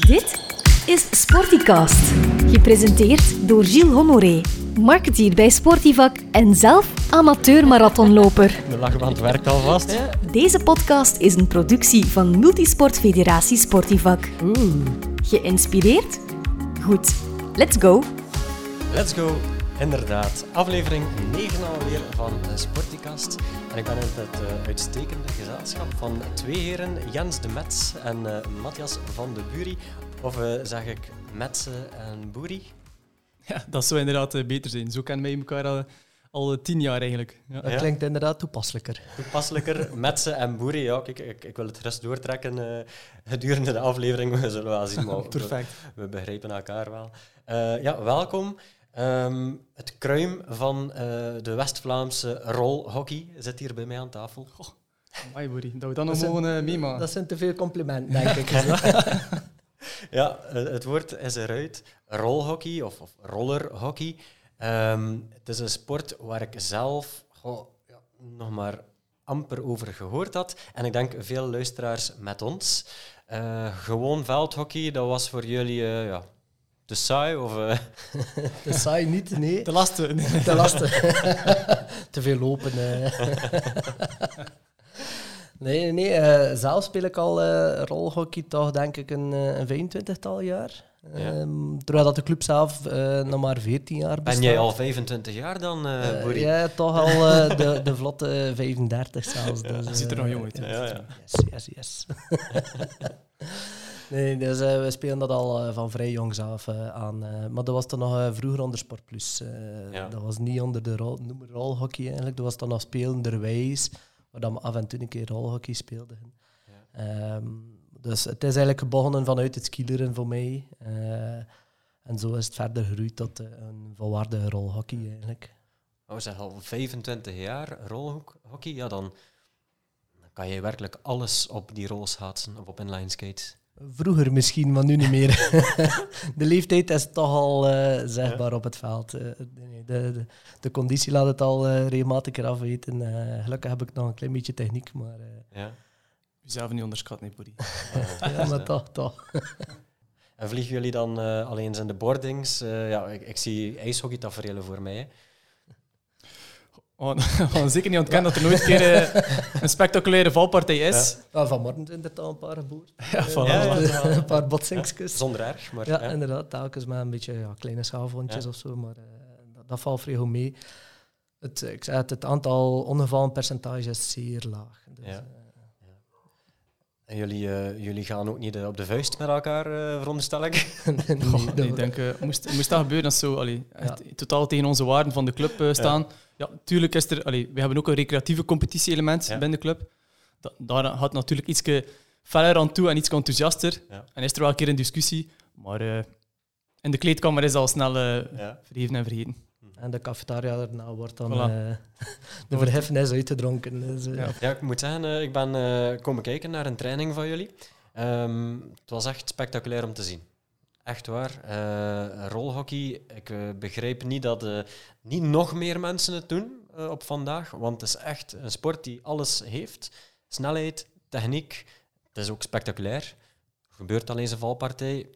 Dit is Sporticast, gepresenteerd door Gilles Honoré, marketeer bij Sportivac en zelf amateur-marathonloper. De lachband werkt alvast. Deze podcast is een productie van Multisport Federatie Sportivac. Geïnspireerd? Goed, let's go! Let's go. Inderdaad, aflevering 9 alweer van Sporticast. En ik ben in het eh, uitstekende gezelschap van twee heren, Jens de Mets en eh, Matthias van de Bury. Of eh, zeg ik Metze en Boeri? Ja, dat zou inderdaad beter zijn. Zo kennen wij elkaar al, al tien jaar eigenlijk. Ja. Dat klinkt inderdaad toepasselijker. Toepasselijker, Metze en Boeri. Ja, kijk, ik, ik wil het rust doortrekken eh, gedurende de aflevering. We zullen wel zien, maar we- Perfect. We begrijpen elkaar wel. Eh, ja, welkom. Ehm, het kruim van eh, de West-Vlaamse rolhockey zit hier bij mij aan tafel. Amai, Boeri, dat we dan nog mogen uh, meemaken. Dat zijn te veel complimenten, denk ik. Ja, eh, het woord is eruit. Rolhockey of, of rollerhockey. Ehm, het is een sport waar ik zelf goh, ja, nog maar amper over gehoord had. En ik denk veel luisteraars met ons. Eh, gewoon veldhockey, dat was voor jullie eh, ja, te saai? Of, eh, Dat saai niet, nee. Te lasten. Te lastig. te veel lopen. eh. nee, nee. eh, zelf speel ik al eh rolhockey toch denk ik een, een 25-tal jaar. Ja. Ehm, terwijl dat de club zelf eh, nog maar 14 jaar bestaat. ben jij al 25 jaar dan, eh Eh, Boeri? ja, toch al eh, de, de vlotte 35 zelfs. Dus, Je ziet er nog jong uit. Ja, ja. Yes, yes, yes. Nee, dus eh, we spelen dat al eh, van vrij jongs af eh, aan. maar dat was dan nog vroeger onder Sport Plus. eh, Ja. Dat was niet onder de rol, noem rolhockey eigenlijk. Dat was dan nog spelenderwijs, waar dan we af en toe een keer rolhockey speelden. Ehm, dus het is eigenlijk begonnen vanuit het skileren voor mij. en zo is het verder gegroeid tot een volwaardige rolhockey eigenlijk. Oh, zeg al 25 jaar rolhockey, ja, dan, dan kan je werkelijk alles op die rol schaatsen of op inline skates. Vroeger misschien, maar nu niet meer. de leeftijd is toch al eh, zegbaar op het veld. Eh, de, de, de conditie laat het al eh, regelmatig eraf weten. Eh, gelukkig heb ik nog een klein beetje techniek, maar, eh, Ja. Jezelf niet onderschatten, nee, Boeri. ja, maar toch, toch. En vliegen jullie dan eh, alleen eens in de boardings? Eh, ja, ik, ik zie ijshockeytaferelen voor mij. Hè. We gaan zeker niet ontkennen dat er nooit een keer eh, een spectaculaire valpartij is. Ja, vanmorgen zijn er toch een paar geboord. Ja, voilà. Ja, ja. een paar botsingsjes. Zonder erg, maar Ja, ja. inderdaad. Telkens met een beetje ja, kleine schaalvondjes Ja. of zo. Maar eh, dat, dat valt vrij goed mee. Het, ik zei het, het aantal ongevallenpercentage is zeer laag. Dus, Ja. eh, En jullie, eh, jullie gaan ook niet eh, op de vuist met elkaar, eh, veronderstel ik? nee, ik denk, eh, moest, moest dat gebeuren, dat zou allee, echt totaal tegen onze waarden van de club eh, staan. Ja, tuurlijk is er... Allee, we hebben ook een recreatieve competitie-element Ja. binnen de club. Da- daar gaat natuurlijk iets feller aan toe en iets enthousiaster. Ja. En is er wel een keer een discussie. Maar eh, in de kleedkamer is al snel eh, Ja. vergeven en vergeten. En de cafetaria daarna wordt dan Voilà. eh, de verheffenis uitgedronken. Dus, eh, Ja. Ja, ik moet zeggen, ik ben eh, komen kijken naar een training van jullie. Ehm, het was echt spectaculair om te zien. Echt waar. Eh, rolhockey, ik eh, begrijp niet dat eh, niet nog meer mensen het doen op vandaag. Want het is echt een sport die alles heeft. Snelheid, techniek. Het is ook spectaculair. Er gebeurt alleen een valpartij.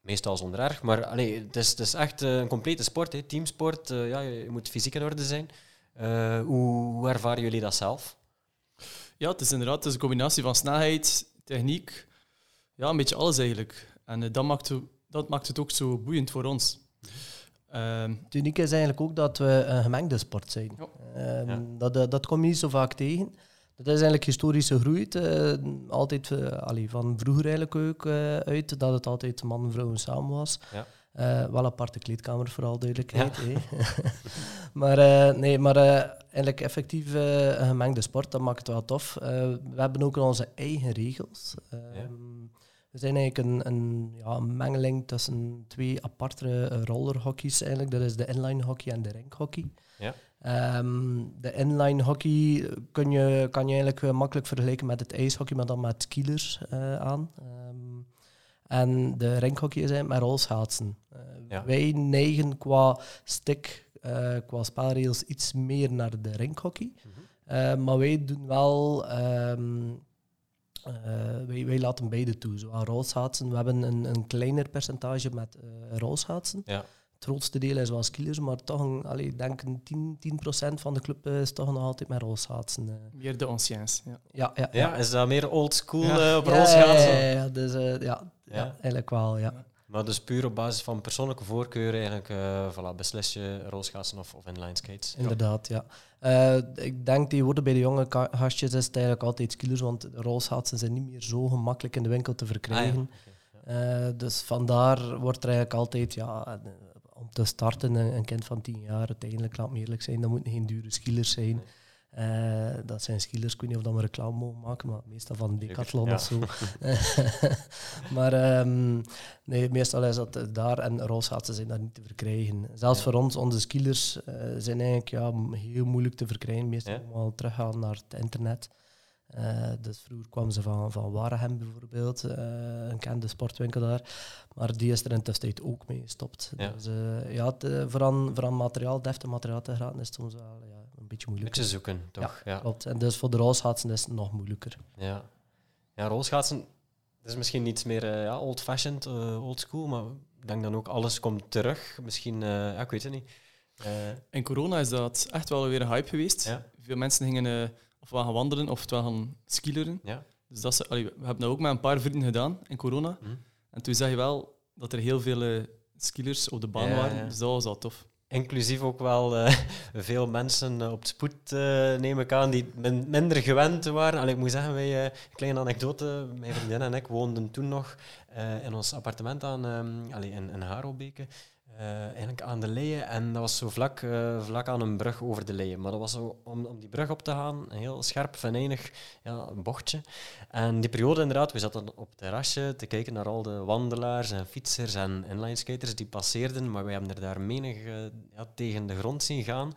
Meestal zonder erg. Maar allee, het, is, het is echt een complete sport. Hè. Teamsport. ja, je moet fysiek in orde zijn. Hoe, hoe ervaren jullie dat zelf? Ja, het is inderdaad het een combinatie van snelheid, techniek, ja, een beetje alles eigenlijk. En eh, dat, maakt, dat maakt het ook zo boeiend voor ons. Ehm, Het unieke is eigenlijk ook dat we een gemengde sport zijn. Ja. Ehm, Ja. dat, dat, dat kom je niet zo vaak tegen. Dat is eigenlijk historisch gegroeid. eh, altijd eh, allee, van vroeger eigenlijk ook eh, uit, dat het altijd man en vrouw samen was. Ja. Eh, wel aparte kleedkamer, vooral duidelijkheid. hè. maar eh, nee, maar eh, eigenlijk effectief eh, een gemengde sport, dat maakt het wel tof. Eh, we hebben ook onze eigen regels. Ehm, We zijn eigenlijk een, een, ja, een mengeling tussen twee aparte eh, rollerhockeys eigenlijk. Dat is de inline hockey en de rinkhockey. Ja. Ehm, de inline hockey kun je, kan je eigenlijk eh, makkelijk vergelijken met het ijshockey, maar dan met skielers eh, aan. Ehm, en de rinkhockey is eigenlijk met rolschaatsen. Eh, Ja. Wij neigen qua stick, eh, qua spelregels iets meer naar de rinkhockey. Mhm. Eh, maar wij doen wel ehm, Uh, wij, wij laten beide toe. Zowel rolschaatsen. We hebben een, een kleiner percentage met uh, rolschaatsen. Ja. Het grootste deel is wel skiers, maar toch een, allee, ik denk een 10, 10 van de club is toch nog altijd met rolschaatsen. Uh. Meer de anciens, ja. Ja, ja, ja. is dat meer old school Ja. op Ja, rolschaatsen? Ja, ja, ja, dus, eh, ja, ja. Ja. eigenlijk wel, ja. Maar dus puur op basis van persoonlijke voorkeur eigenlijk, eh voilà, beslis je rolschaatsen of, of inline skates. Inderdaad, ja. Eh, ik denk die worden bij de jonge gastjes is het eigenlijk altijd skiers, want rolschaatsen zijn niet meer zo gemakkelijk in de winkel te Ah, ja. verkrijgen. Eh, dus vandaar wordt er eigenlijk altijd, ja, om te starten, een, kind van 10 jaar, uiteindelijk, laat me eerlijk zijn, dat moeten geen dure skilers zijn. Eh, dat zijn skilers, ik weet niet of dat we reclame mogen maken, maar meestal van Decathlon ja. of zo. maar ehm, nee, meestal is dat daar en rolschaatsen zijn daar niet te verkrijgen. Zelfs Ja. voor ons, onze skilers eh, zijn eigenlijk ja, heel moeilijk te verkrijgen. Meestal Ja. wel teruggaan naar het internet. Eh, dus vroeger kwamen ze van, van Waregem bijvoorbeeld, een kende sportwinkel daar. Maar die is er in tussentijd ook mee gestopt. Ja. Dus ja, het, eh, voor, aan, voor aan materiaal, deftig materiaal te geraken is soms wel ja, beetje Een moeilijk. beetje zoeken, toch? Ja. Klopt. En dus voor de rolschaatsen is het nog moeilijker. Ja, ja rolschaatsen dat is misschien iets meer eh, ja, old-fashioned, eh, old school, maar ik denk dan ook alles komt terug. Misschien, eh, ja, ik weet het niet. Eh, In corona is dat echt wel weer een hype geweest. Ja. Veel mensen gingen eh, ofwel gaan wandelen ofwel gaan skileren. ja. Dus dat allee, we hebben dat ook met een paar vrienden gedaan in corona. Hm. En toen zag je wel dat er heel veel eh, skilers op de baan Ja, waren. ja. Dus dat was al tof. Inclusief ook wel eh, veel mensen eh, op spoed, eh, neem ik aan, die min- minder gewend waren. Allee, ik moet zeggen, wij, eh, kleine anekdote, mijn vriendin en ik woonden toen nog in ons appartement aan, ehm allee, in, in. Eh, eigenlijk aan de Leie. En dat was zo vlak, eh, vlak aan een brug over de Leie. Maar dat was zo, om, om die brug op te gaan, een heel scherp, venijnig ja, bochtje. En die periode inderdaad, we zaten op het terrasje te kijken naar al de wandelaars en fietsers en inlineskaters die passeerden, maar wij hebben er daar menig eh, ja, tegen de grond zien gaan.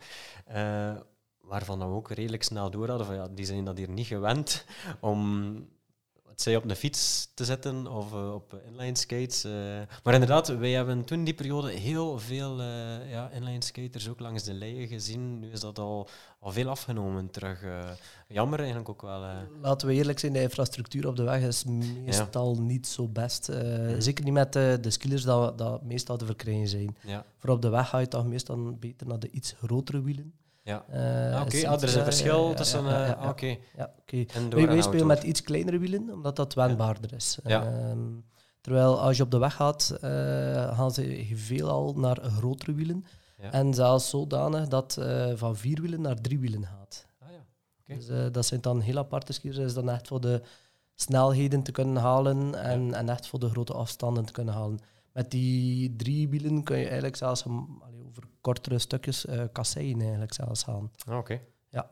waarvan we ook redelijk snel door hadden van ja, die zijn dat hier niet gewend om het zij op een fiets te zetten of eh, op inline skates. eh. Maar inderdaad, wij hebben toen die periode heel veel eh ja, inline skaters ook langs de leien gezien. Nu is dat al, al veel afgenomen terug. jammer eigenlijk ook wel. Laten we eerlijk zijn, de infrastructuur op de weg is meestal niet zo best. Eh, Zeker niet met de, skillers dat, dat meestal te verkrijgen zijn. Ja, Voor op de weg ga je toch meestal beter naar de iets grotere wielen. Ja. Eh, Ah, Oké, is ah, er is een eh, verschil ja, tussen... ja, eh, Oké. Ja, oké. Indoor Wij, en wij spelen met iets kleinere wielen, omdat dat wendbaarder is. Ehm, terwijl als je op de weg gaat, gaan ze veelal naar grotere wielen. En zelfs zodanig dat van vier wielen naar drie wielen gaat. Ah, ja. Dus dat zijn dan heel aparte skiers. Dat is dan echt voor de snelheden te kunnen halen en, en echt voor de grote afstanden te kunnen halen. Met die drie wielen kun je eigenlijk zelfs allee, over kortere stukjes eh kasseien eigenlijk zelfs gaan. Ah, Oké. Ja,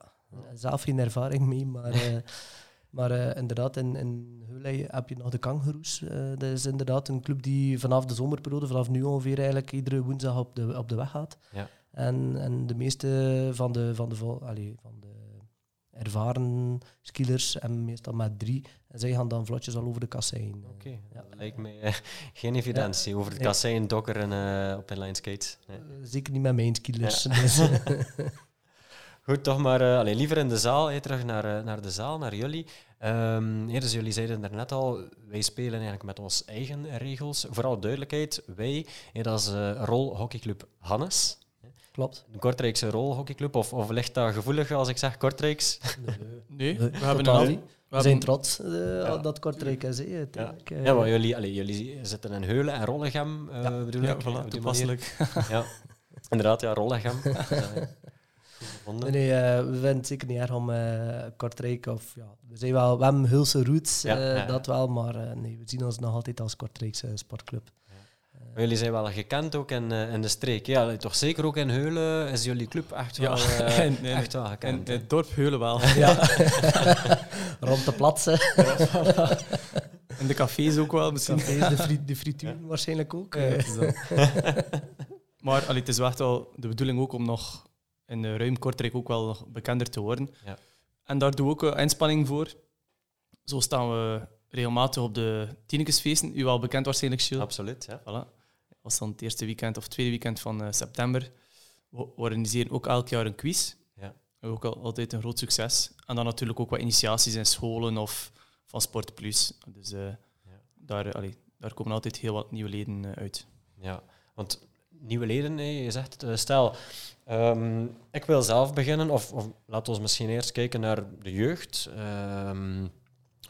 zelf geen ervaring mee, maar, eh, maar eh, inderdaad, in, in heb je nog de Kangaroes. Dat is inderdaad een club die vanaf de zomerperiode, vanaf nu ongeveer, eigenlijk iedere woensdag op de, op de weg gaat. Ja. En, en de meeste van de, van de, vol- allee, van de ervaren skiers, en meestal met drie, en zij gaan dan vlotjes al over de kassein. Oké, Ja. dat lijkt mij eh, geen evidentie over Nee. kassein, dokker en eh, op inline skates. Nee. Eh, zeker niet met mijn skiers. Ja. Dus, Goed, toch maar eh, allee, liever in de zaal, eh, terug naar, eh, naar de zaal, naar jullie. Ja, dus jullie zeiden daarnet al, wij spelen eigenlijk met onze eigen regels. Vooral duidelijkheid, wij, eh, dat is eh rolhockeyclub Hannes. Klopt. De Kortrijkse rolhockeyclub, of, of ligt dat gevoelig als ik zeg Kortrijks? Nee, Nee, we hebben een, niet. we zijn trots eh, Ja. dat Kortrijk is. hè, uiteindelijk. Eh, Ja, maar jullie, allee, jullie zitten in Heulen en Rollegem, eh Ja. bedoel Ja, voilà, toepasselijk. Ja, inderdaad, ja, Rollegem. Nee, nee eh, we vinden het zeker niet erg om eh, Kortrijk of ja, we zijn wel, we hebben Hulse roots, Ja, eh, ja, ja. dat wel, maar eh, nee, we zien ons nog altijd als Kortrijkse sportclub. Maar jullie zijn wel gekend ook in, eh, in de streek. Ja, toch zeker ook in Heulen is jullie club echt wel, Ja, eh, en- en- echt wel En gekend. hè? het dorp Heulen wel. Ja. Rond de plaatsen, En de cafés ook wel misschien. cafés, de, fri de frituur waarschijnlijk ook. Ja, eh. maar allee, het is wel echt wel de bedoeling ook om nog in eh, ruim Kortrijk ook wel nog bekender te worden. Ja. En daar doen we ook een inspanning voor. Zo staan we regelmatig op de Tinekesfeesten. U wel bekend waarschijnlijk, Gilles. Absoluut, ja. Voilà. Was dan het eerste weekend of tweede weekend van eh, september. We organiseren ook elk jaar een quiz. Ja. Ook al, altijd een groot succes. En dan natuurlijk ook wat initiaties in scholen of van Sport Plus. Dus uh, daar, allee, daar komen altijd heel wat nieuwe leden uit. Ja, want nieuwe leden, je zegt, stel, um, ik wil zelf beginnen, of, of laten we misschien eerst kijken naar de jeugd. Um,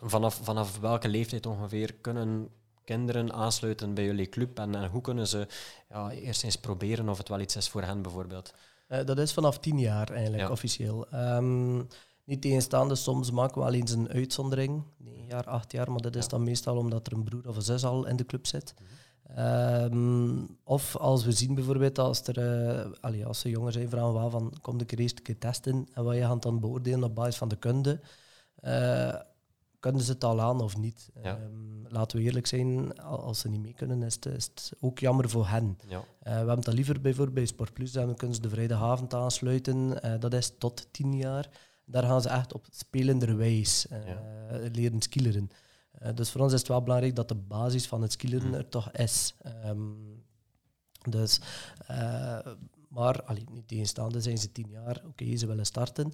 vanaf, vanaf welke leeftijd ongeveer kunnen kinderen aansluiten bij jullie club en, en hoe kunnen ze ja, eerst eens proberen of het wel iets is voor hen bijvoorbeeld? Uh, dat is vanaf tien jaar eigenlijk, officieel. Um, niet tegenstaande, soms maken we wel eens een uitzondering, 9 jaar, 8 jaar, maar dat is dan meestal omdat er een broer of een zus al in de club zit. Mm Um, of als we zien bijvoorbeeld als er uh, allee, als ze jonger zijn, vragen we van kom de eerst een keer testen en wat je gaat dan beoordelen op basis van de kunde. Uh, kunnen ze het al aan of niet? Ja. Um, laten we eerlijk zijn, als ze niet mee kunnen, is het, is het ook jammer voor hen. Ja. Uh, we hebben het liever bijvoorbeeld bij Sport Plus, dan kunnen ze de vrijdagavond aansluiten. dat is tot tien jaar. Daar gaan ze echt op spelenderwijs ja. leren skileren. Uh, dus voor ons is het wel belangrijk dat de basis van het skileren mm. er toch is. Um, dus, maar allee, niet tegenstaande zijn ze tien jaar, oké, okay, ze willen starten.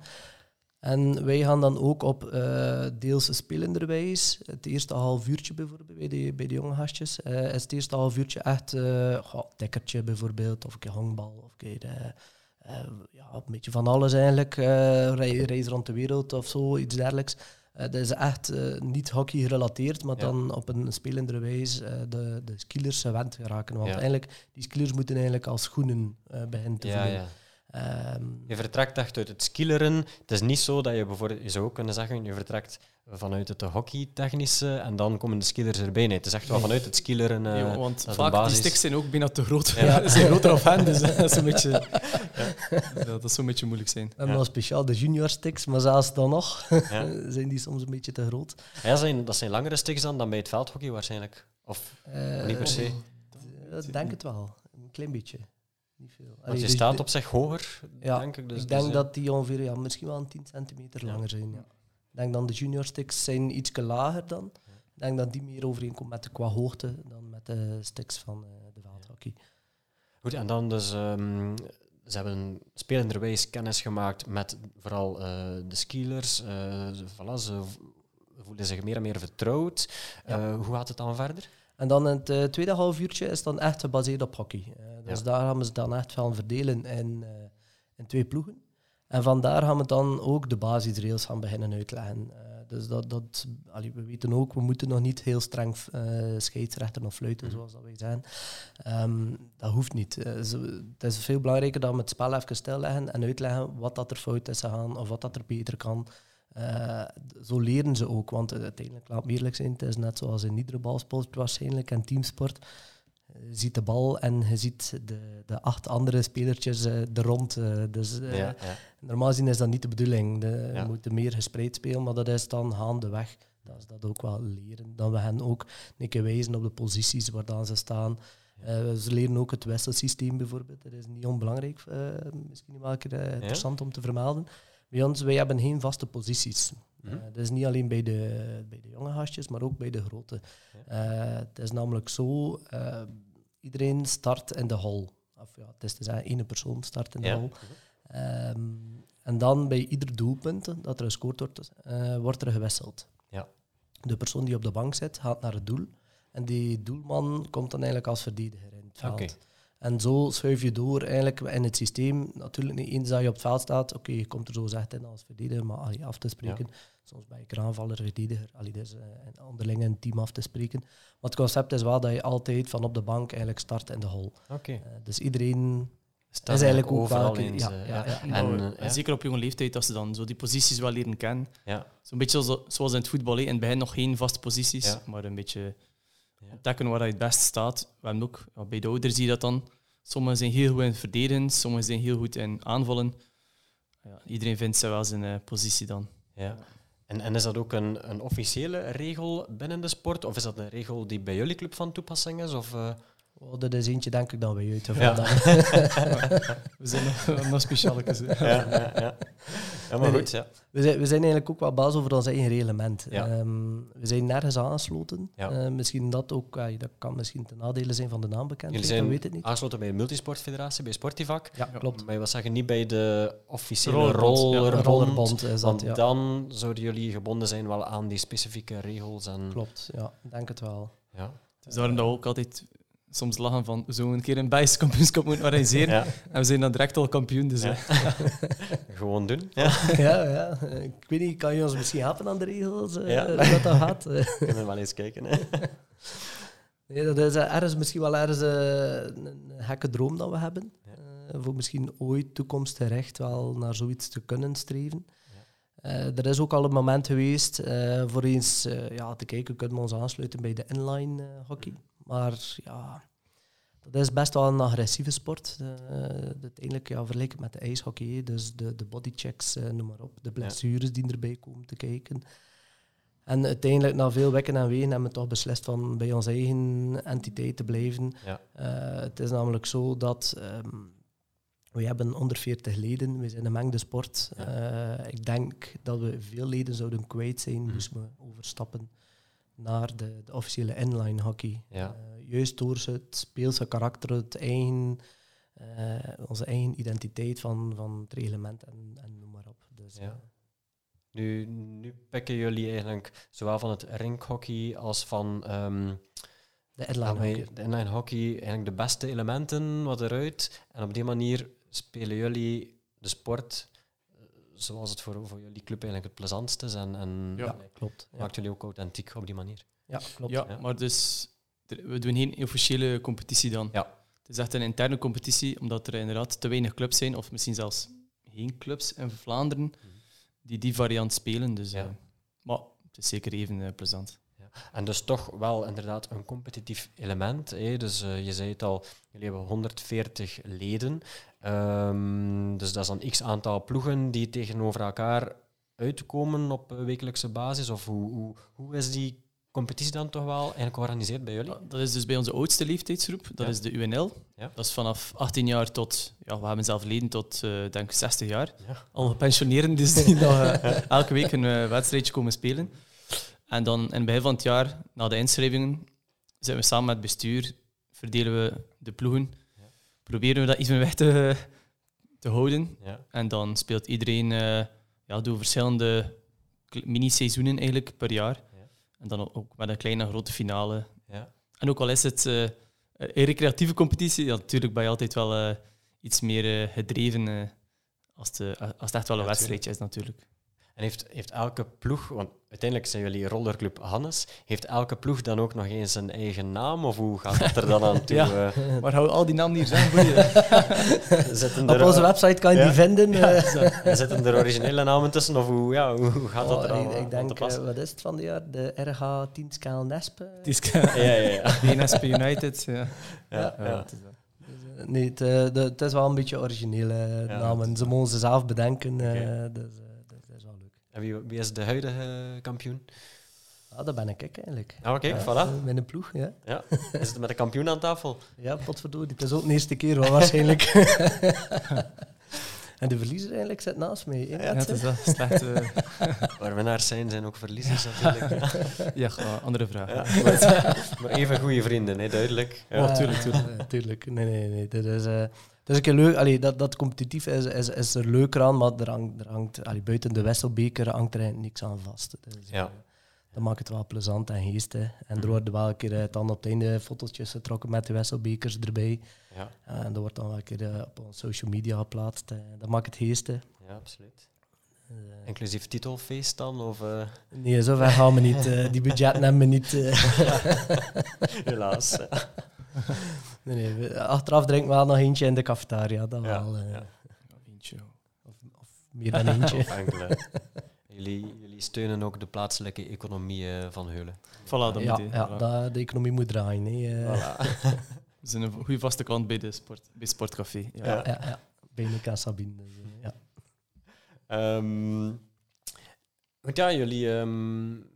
En wij gaan dan ook op uh, deels spelenderwijs. Het eerste half uurtje bijvoorbeeld bij de, bij de jonge gastjes. Uh, is het eerste half uurtje echt uh, dekkertje bijvoorbeeld, of een keer honkbal, of een keer ja, een beetje van alles eigenlijk. reis rond de wereld of zo, iets dergelijks. Dat is echt niet hockey gerelateerd, maar dan op een spelendere wijze de, de skillers gewend geraken. Want ja. eigenlijk, die skillers moeten eigenlijk als schoenen beginnen te voelen. Um, je vertrekt echt uit het skilleren. Het is niet zo dat je bijvoorbeeld, je zou ook kunnen zeggen, je vertrekt vanuit het hockeytechnische en dan komen de skillers erbij. Nee, het is echt wel vanuit het skilleren. Uh, ja, want vaak basis. die sticks zijn ook bijna te groot. Ja. zijn groter of hen, dus dat is een beetje, ja. dat is een beetje moeilijk zijn. We hebben nog speciaal de junior sticks, maar zelfs dan nog zijn die soms een beetje te groot. Ja, zijn, dat zijn langere sticks dan, dan bij het veldhockey waarschijnlijk. Of uh, niet per se? Ik denk het wel, een klein beetje. Niet veel. Want Allee, je dus staat de, op zich hoger, ja, denk ik. Dus, ik denk dus, dat die ongeveer ja, misschien wel een 10 centimeter langer zijn. Ja. Ik denk dan de junior sticks zijn iets lager dan. Ik denk dat die meer overeenkomt met de, qua hoogte dan met de sticks van uh, de veldhockey. Goed, en dan dus... Um, ze hebben spelenderwijs kennis gemaakt met vooral uh, de skielers. Uh, voilà, ze voelen zich meer en meer vertrouwd. Ja. hoe gaat het dan verder? En dan in het uh, tweede half uurtje is dan echt gebaseerd op hockey. Uh, dus ja. daar gaan we ze dan echt van verdelen in, uh, in twee ploegen. En vandaar gaan we dan ook de basisrails gaan beginnen uitleggen. dus dat, dat, allee, we weten ook, we moeten nog niet heel streng scheidsrechter of fluiten, mm. zoals dat wij zijn. Um, dat hoeft niet. het is veel belangrijker dat we het spel even stilleggen en uitleggen wat dat er fout is gegaan of wat dat er beter kan. Uh, zo leren ze ook, want uiteindelijk, laat me eerlijk zijn, het is net zoals in iedere balsport waarschijnlijk en teamsport. Je ziet de bal en je ziet de, de acht andere spelertjes uh, er rond. Dus ja, ja. normaal gezien is dat niet de bedoeling. De, ja. We moeten meer gespreid spelen, maar dat is dan gaandeweg. Dat is dat ook wel leren. Dan we hen ook een keer wijzen op de posities waar dan ze staan. ze leren ook het wisselsysteem bijvoorbeeld. Dat is niet onbelangrijk, misschien wel een keer interessant om te vermelden. Bij ons, wij hebben geen vaste posities. Mm -hmm. uh, dat is niet alleen bij de, bij de jonge gastjes, maar ook bij de grote. Uh, het is namelijk zo, uh, iedereen start in de hal. Of ja, het is te zeggen, één persoon start in de ja. hal. Um, en dan bij ieder doelpunt dat er gescoord wordt, wordt er gewisseld. Ja. De persoon die op de bank zit, gaat naar het doel. En die doelman komt dan eigenlijk als verdediger in het veld. Okay. En zo schuif je door eigenlijk in het systeem. Natuurlijk niet eens dat je op het veld staat, oké, je komt er zo gezegd in als verdediger, maar allee, af te spreken. Ja. Soms ben je aanvaller, verdediger, allee, dus, uh, onderling een team af te spreken. Maar het concept is wel dat je altijd van op de bank eigenlijk start in de hol. Okay. Uh, dus iedereen Staat is eigenlijk ook overal wel, in. Ja, ja, ja, ja. En, uh, en, zeker op jonge leeftijd, als ze dan zo die posities wel leren kennen. Ja. Zo'n beetje zoals, zoals in het voetbal. In het begin nog geen vaste posities, maar een beetje ontdekken waar je het best staat. We hebben ook, bij de ouders zie je dat dan Sommigen zijn heel goed in verdedigen, sommigen zijn heel goed in aanvallen. Ja, iedereen vindt zijn wel zijn uh, positie dan. Ja. En, en is dat ook een, een officiële regel binnen de sport? Of is dat een regel die bij jullie club van toepassing is? Of, uh... Oh, dat is eentje, denk ik, dat wij uitgevonden ja. we zijn nog, nog speciale ja, ja, ja. ja, maar goed, ja. We zijn, we zijn eigenlijk ook wel baas over ons eigen reglement. Um, we zijn nergens aangesloten. Uh, misschien dat ook, uh, dat kan misschien ten nadele zijn van de naambekendheid, Jullie zijn weet het niet. aangesloten bij de Multisportfederatie, bij Sportivak. Ja, klopt. Maar je was zeggen niet bij de officiële rollerbond, rollerbond is dat, want dan zouden jullie gebonden zijn wel aan die specifieke regels. En... Klopt, ja, denk het wel. Ja. Dus daarom dat we ook altijd soms lachen van zo een keer een Belgisch kampioenschap moeten organiseren. En we zijn dan direct al kampioen. Dus, Gewoon doen. Ja. ja, ja. Ik weet niet, kan je ons misschien helpen aan de regels? Uh, ja. dat dat gaat? Kunnen we wel eens kijken. Hè? Nee, dat is ergens misschien wel ergens uh, een gekke droom dat we hebben. Uh, voor misschien ooit toekomstgerecht wel naar zoiets te kunnen streven. Uh, er is ook al een moment geweest voor eens ja, te kijken, kunnen we ons aansluiten bij de inline hockey. Maar ja, dat is best wel een agressieve sport. Uh, uiteindelijk ja, vergeleken met de ijshockey. Dus de, de bodychecks, uh, noem maar op. De blessures die erbij komen te kijken. En uiteindelijk, na veel wekken en wegen, hebben we toch beslist van bij onze eigen entiteit te blijven. Ja. Uh, het is namelijk zo dat um, we hebben onder 40 leden. We zijn een mengde sport. Ja. ik denk dat we veel leden zouden kwijt zijn, mm. moesten we overstappen naar de, de officiële inline hockey. Ja. Uh, juist door het speelse karakter, het eigen, uh, onze eigen identiteit van, van het reglement en, en noem maar op. Dus, ja. Uh, nu, nu pikken jullie eigenlijk zowel van het rinkhockey als van um, de inline hockey. De inline hockey eigenlijk de beste elementen wat eruit. En op die manier spelen jullie de sport zoals het voor, voor jullie club eigenlijk het plezantste is. En, en ja, klopt. Maakt jullie ook authentiek op die manier. Ja, klopt. Ja, maar dus we doen geen officiële competitie dan. Ja. Het is echt een interne competitie, omdat er inderdaad te weinig clubs zijn, of misschien zelfs geen clubs in Vlaanderen die die variant spelen. Dus, ja. uh, maar het is zeker even uh, plezant. En dus toch wel inderdaad een competitief element. Hè? Dus uh, je zei het al, jullie hebben 140 leden. Um, dus dat is een x aantal ploegen die tegenover elkaar uitkomen op wekelijkse basis. Of hoe, hoe, hoe is die competitie dan toch wel eigenlijk georganiseerd bij jullie? Dat is dus bij onze oudste leeftijdsgroep, dat ja. is de UNL. Ja. Dat is vanaf 18 jaar tot, ja, we hebben zelf leden tot, uh, denk 60 jaar. Ja. Al gepensioneerden, dus die nog uh, elke week een uh, wedstrijdje komen spelen. En dan in het begin van het jaar, na de inschrijvingen, zijn we samen met het bestuur, verdelen we de ploegen proberen we dat iets meer weg te, te houden. Ja. En dan speelt iedereen uh, ja, door verschillende mini-seizoenen eigenlijk per jaar. Ja. En dan ook met een kleine grote finale. Ja. En ook al is het uh, een recreatieve competitie, ja, natuurlijk ben je altijd wel uh, iets meer gedreven als, de, als het echt wel een wedstrijdje is natuurlijk. En heeft, heeft elke ploeg, want uiteindelijk zijn jullie rollerclub Hannes, heeft elke ploeg dan ook nog eens een eigen naam? Of hoe gaat dat er dan aan toe? ja, uh, maar hou al die namen hier zijn je. Op onze website kan je ja? die vinden. Ja, uh. Zitten er originele namen tussen? Of hoe, ja, hoe gaat oh, dat er aan, Ik, ik denk, uh, wat is het van die jaar? De RH Tienskaal Nesp? Tienskaal, ja, ja, ja. DNSP United, ja. ja, ja. ja. Nee, het, de, het, is wel een beetje originele namen. Ze mogen ze zelf bedenken. Okay. Dus, en wie, wie, is de huidige kampioen? Ah, dat ben ik eigenlijk. Ah, oké, okay, ja, voilà. Met een ploeg, ja. ja. Is het met de kampioen aan tafel? Ja, potverdorie. Het is ook de eerste keer wel waarschijnlijk. en de verliezer eigenlijk zit naast mij. Ja, het is wel slecht. Uh... Waar winnaars zijn, zijn ook verliezers natuurlijk. ja, andere vraag. Ja, maar, maar, even goede vrienden, hè, duidelijk. Ja, oh, tuurlijk, tuurlijk. tuurlijk. Nee, nee, nee. Dat is... Uh, een keer leuk. Allee, dat, dat competitief is, is, is er leuker aan, maar er hangt, er hangt allee, buiten de wisselbeker hangt er eigenlijk niks aan vast. Dus, ja. uh, dat maakt het wel plezant en geestig. En er worden wel een keer uh, dan op het einde fotootjes getrokken met de wisselbekers erbij. Ja. Uh, en dat wordt dan wel een keer uh, op onze social media geplaatst. dat maakt het geestig. Ja, absoluut. Inclusief titelfeest dan? Of, Nee, zover gaan we niet. die budgetten hebben we niet. Helaas. Nee, nee, achteraf drinken we wel nog eentje in de cafetaria. Dat ja, wel, uh, ja. Eentje. Of, of, meer dan eentje. of enkele. Jullie, jullie steunen ook de plaatselijke economie uh, van Heulen. Voilà, dat ja, moet ja, voilà. dat, de economie moet draaien. Nee, uh. voilà. We zijn een goede vaste klant bij, de sport, bij Sportcafé. Ja, ja, ja, ja. bij Nika Sabine. Dus, ja. Um, want ja, jullie... Um,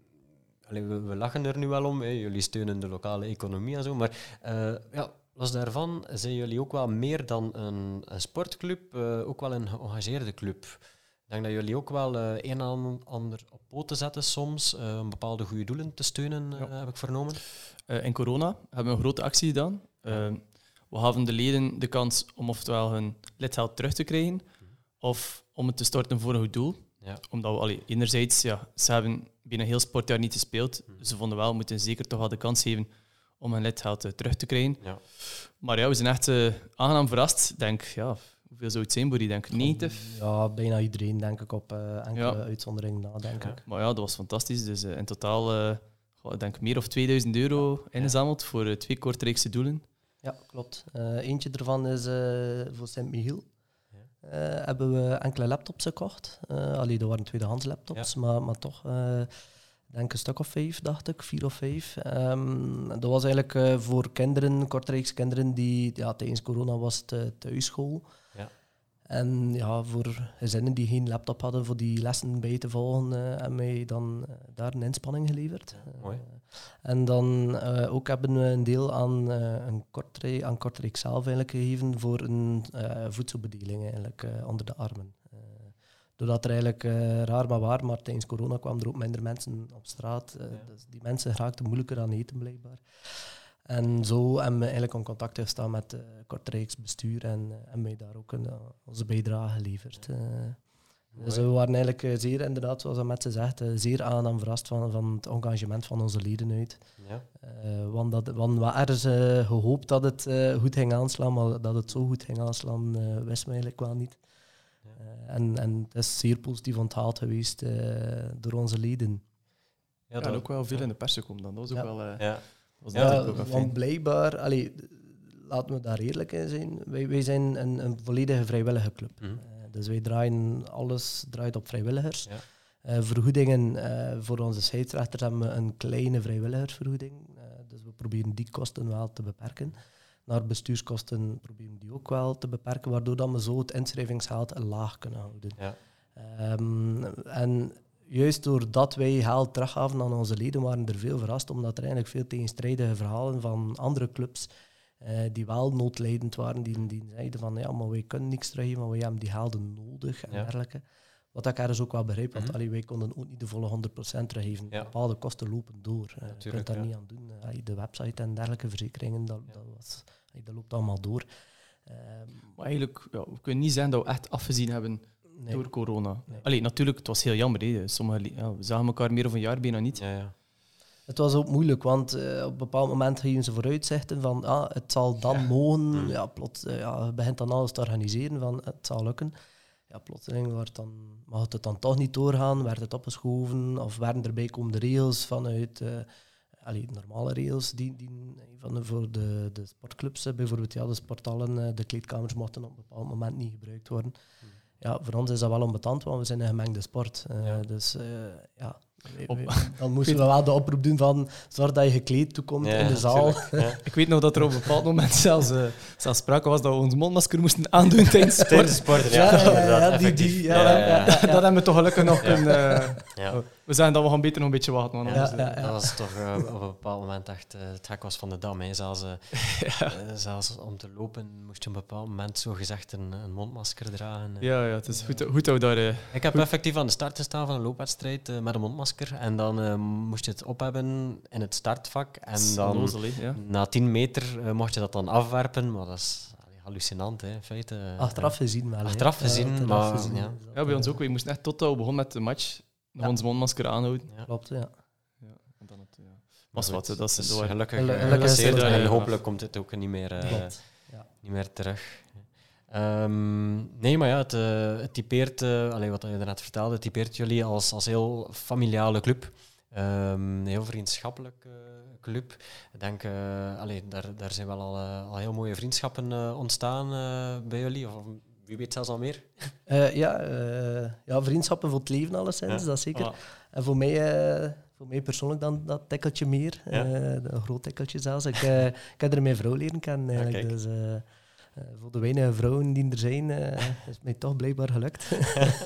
Allee, we, we, lachen er nu wel om. Hè. Jullie steunen de lokale economie en zo. Maar uh, ja, los daarvan zijn jullie ook wel meer dan een, een sportclub, ook wel een geëngageerde club. Ik denk dat jullie ook wel een en ander op poten zetten soms, om bepaalde goede doelen te steunen, heb ik vernomen. in corona hebben we een grote actie gedaan. we gaven de leden de kans om oftewel hun lidgeld terug te krijgen, of om het te storten voor een goed doel. Ja. Omdat we allee, enerzijds, ja, ze hebben binnen heel sportjaar niet gespeeld. Dus ze vonden wel, we moeten zeker toch wel de kans geven om hun lidgeld uh, terug te krijgen. Ja. Maar ja, we zijn echt uh, aangenaam verrast. Ik denk, ja, hoeveel zou het zijn, Boeri? Denk 90? Ja, bijna iedereen, denk ik, op uh, enkele ja. uitzonderingen na, denk ik. Maar ja, dat was fantastisch. Dus in totaal, ik denk meer of 2000 euro ingezameld voor twee Kortrijkse doelen. Ja, klopt. eentje ervan is voor Sint-Michiel. Uh, hebben we enkele laptops gekocht. Uh, allee, dat waren tweedehands laptops, maar, maar toch, uh, denk een stuk of vijf, dacht ik, vier of vijf. Um, dat was eigenlijk voor kinderen, Kortrijkse kinderen, die ja, tijdens corona was het thuisschool. En ja, voor gezinnen die geen laptop hadden voor die lessen bij te volgen, uh, hebben wij dan uh, daar een inspanning geleverd. mooi. Uh, en dan ook hebben we een deel aan, een Kortrijk, aan Kortrijk zelf eigenlijk gegeven voor een voedselbedeling eigenlijk, onder de armen. Doordat er eigenlijk raar maar waar, maar tijdens corona kwamen er ook minder mensen op straat. dus die mensen raakten moeilijker aan eten blijkbaar. En zo hebben we eigenlijk in contact gestaan met uh, Kortrijks bestuur en uh, hebben wij daar ook een, onze bijdrage geleverd. dus we waren eigenlijk zeer, inderdaad, zoals dat met ze zegt, zeer aangenaam verrast van, van het engagement van onze leden uit. Ja. want, dat, want we hadden gehoopt dat het goed ging aanslaan, maar dat het zo goed ging aanslaan, wisten we eigenlijk wel niet. Ja. en, en het is zeer positief onthaald geweest door onze leden. Ja, dat ook wel veel in de pers komt dan. Dat was ook wel... Ja ja, want blijkbaar, allee, laten we daar eerlijk in zijn, wij, wij zijn een, een volledige vrijwillige club. Mhm. Eh, dus wij draaien, alles draait op vrijwilligers. Ja. Uh, vergoedingen uh, voor onze scheidsrechters hebben we een kleine vrijwilligersvergoeding. dus we proberen die kosten wel te beperken. Naar bestuurskosten proberen die ook wel te beperken, waardoor dan we zo het inschrijvingsgeld laag kunnen houden. Ja. Um, en juist doordat wij geld teruggaven aan onze leden, waren er veel verrast, omdat er eigenlijk veel tegenstrijdige verhalen van andere clubs uh, die wel noodlijdend waren, die, die zeiden van ja, maar wij kunnen niks teruggeven, maar wij hebben die gelden nodig en dergelijke. Wat ik ergens ook wel begrijp, want mm wij konden ook niet de volle 100% teruggeven. Bepaalde kosten lopen door. Uh, je kunt daar niet aan doen. Uh, de website en dergelijke verzekeringen, dat, dat, was, dat loopt allemaal door. Uh, maar eigenlijk, ja, we kunnen niet zeggen dat we echt afgezien hebben door corona. Nee. natuurlijk, het was heel jammer. Hè. Sommige, ja, we zagen elkaar meer of een jaar bijna niet. Ja, ja. Het was ook moeilijk, want uh, op een bepaald moment geven ze vooruitzichten van ah, het zal dan ja. mogen. Mm. Ja, plots, uh, ja, begint dan alles te organiseren van het zal lukken. Ja, plotseling werd dan, mag het dan toch niet doorgaan, werd het opgeschoven of werden erbij komen de regels vanuit uh, allee, normale regels die, die van, voor de, de sportclubs, bijvoorbeeld ja, de sporthallen, de kleedkamers mochten op een bepaald moment niet gebruikt worden. Mm ja, voor ons is dat wel onbetand, want we zijn een gemengde sport. Uh, Dus uh, ja, dan moesten we wel de oproep doen van zorg dat je gekleed toekomt in de zaal. Ik weet nog dat er op een bepaald moment zelfs, uh, zelfs sprake was dat we ons mondmasker moesten aandoen tijdens sport. sport, ja. ja, die, die, ja, Dat hebben we toch gelukkig nog kunnen... We zeggen dat we gaan beter nog een beetje wachten. Ja, dat was toch uh, op een bepaald moment echt uh, het hek was van de dam. Hè. Zelfs, uh, zelfs om te lopen moest je op een bepaald moment zo gezegd een, een mondmasker dragen. Ja, ja, het is goed, goed dat daar... ik heb effectief aan de start gestaan van een loopwedstrijd met een mondmasker. En dan moest je het op hebben in het startvak. En dan na 10 meter mocht je dat dan afwerpen. Maar dat is hallucinant, hè, in feite. Achteraf gezien wel. Achteraf gezien, maar... Ja. ja, bij ons ook. We moesten echt tot we begonnen met de match nog ons mondmasker aanhouden. Ja. Klopt, ja. ja. En dan het, ja. Was wat, dat is dus gelukkig, gelukkig en hopelijk komt het ook niet meer, uh, niet meer terug. Um, nee, maar ja, het, uh, het typeert, uh, allee, wat je net vertelde, het typeert jullie als, als heel familiale club. Um, een heel vriendschappelijk club. Ik denk, allee, daar, daar zijn wel al, al heel mooie vriendschappen ontstaan bij jullie. Of wie weet zelfs al meer? Uh, ja, uh, ja, vriendschappen voor het leven alleszins, dat zeker. Ah. En voor mij, uh, voor mij persoonlijk dan dat tikkeltje meer, ja. een groot tikkeltje zelfs. Ik, ik heb er mijn vrouw leren kennen eigenlijk, dus voor de weinige vrouwen die er zijn, is het mij toch blijkbaar gelukt.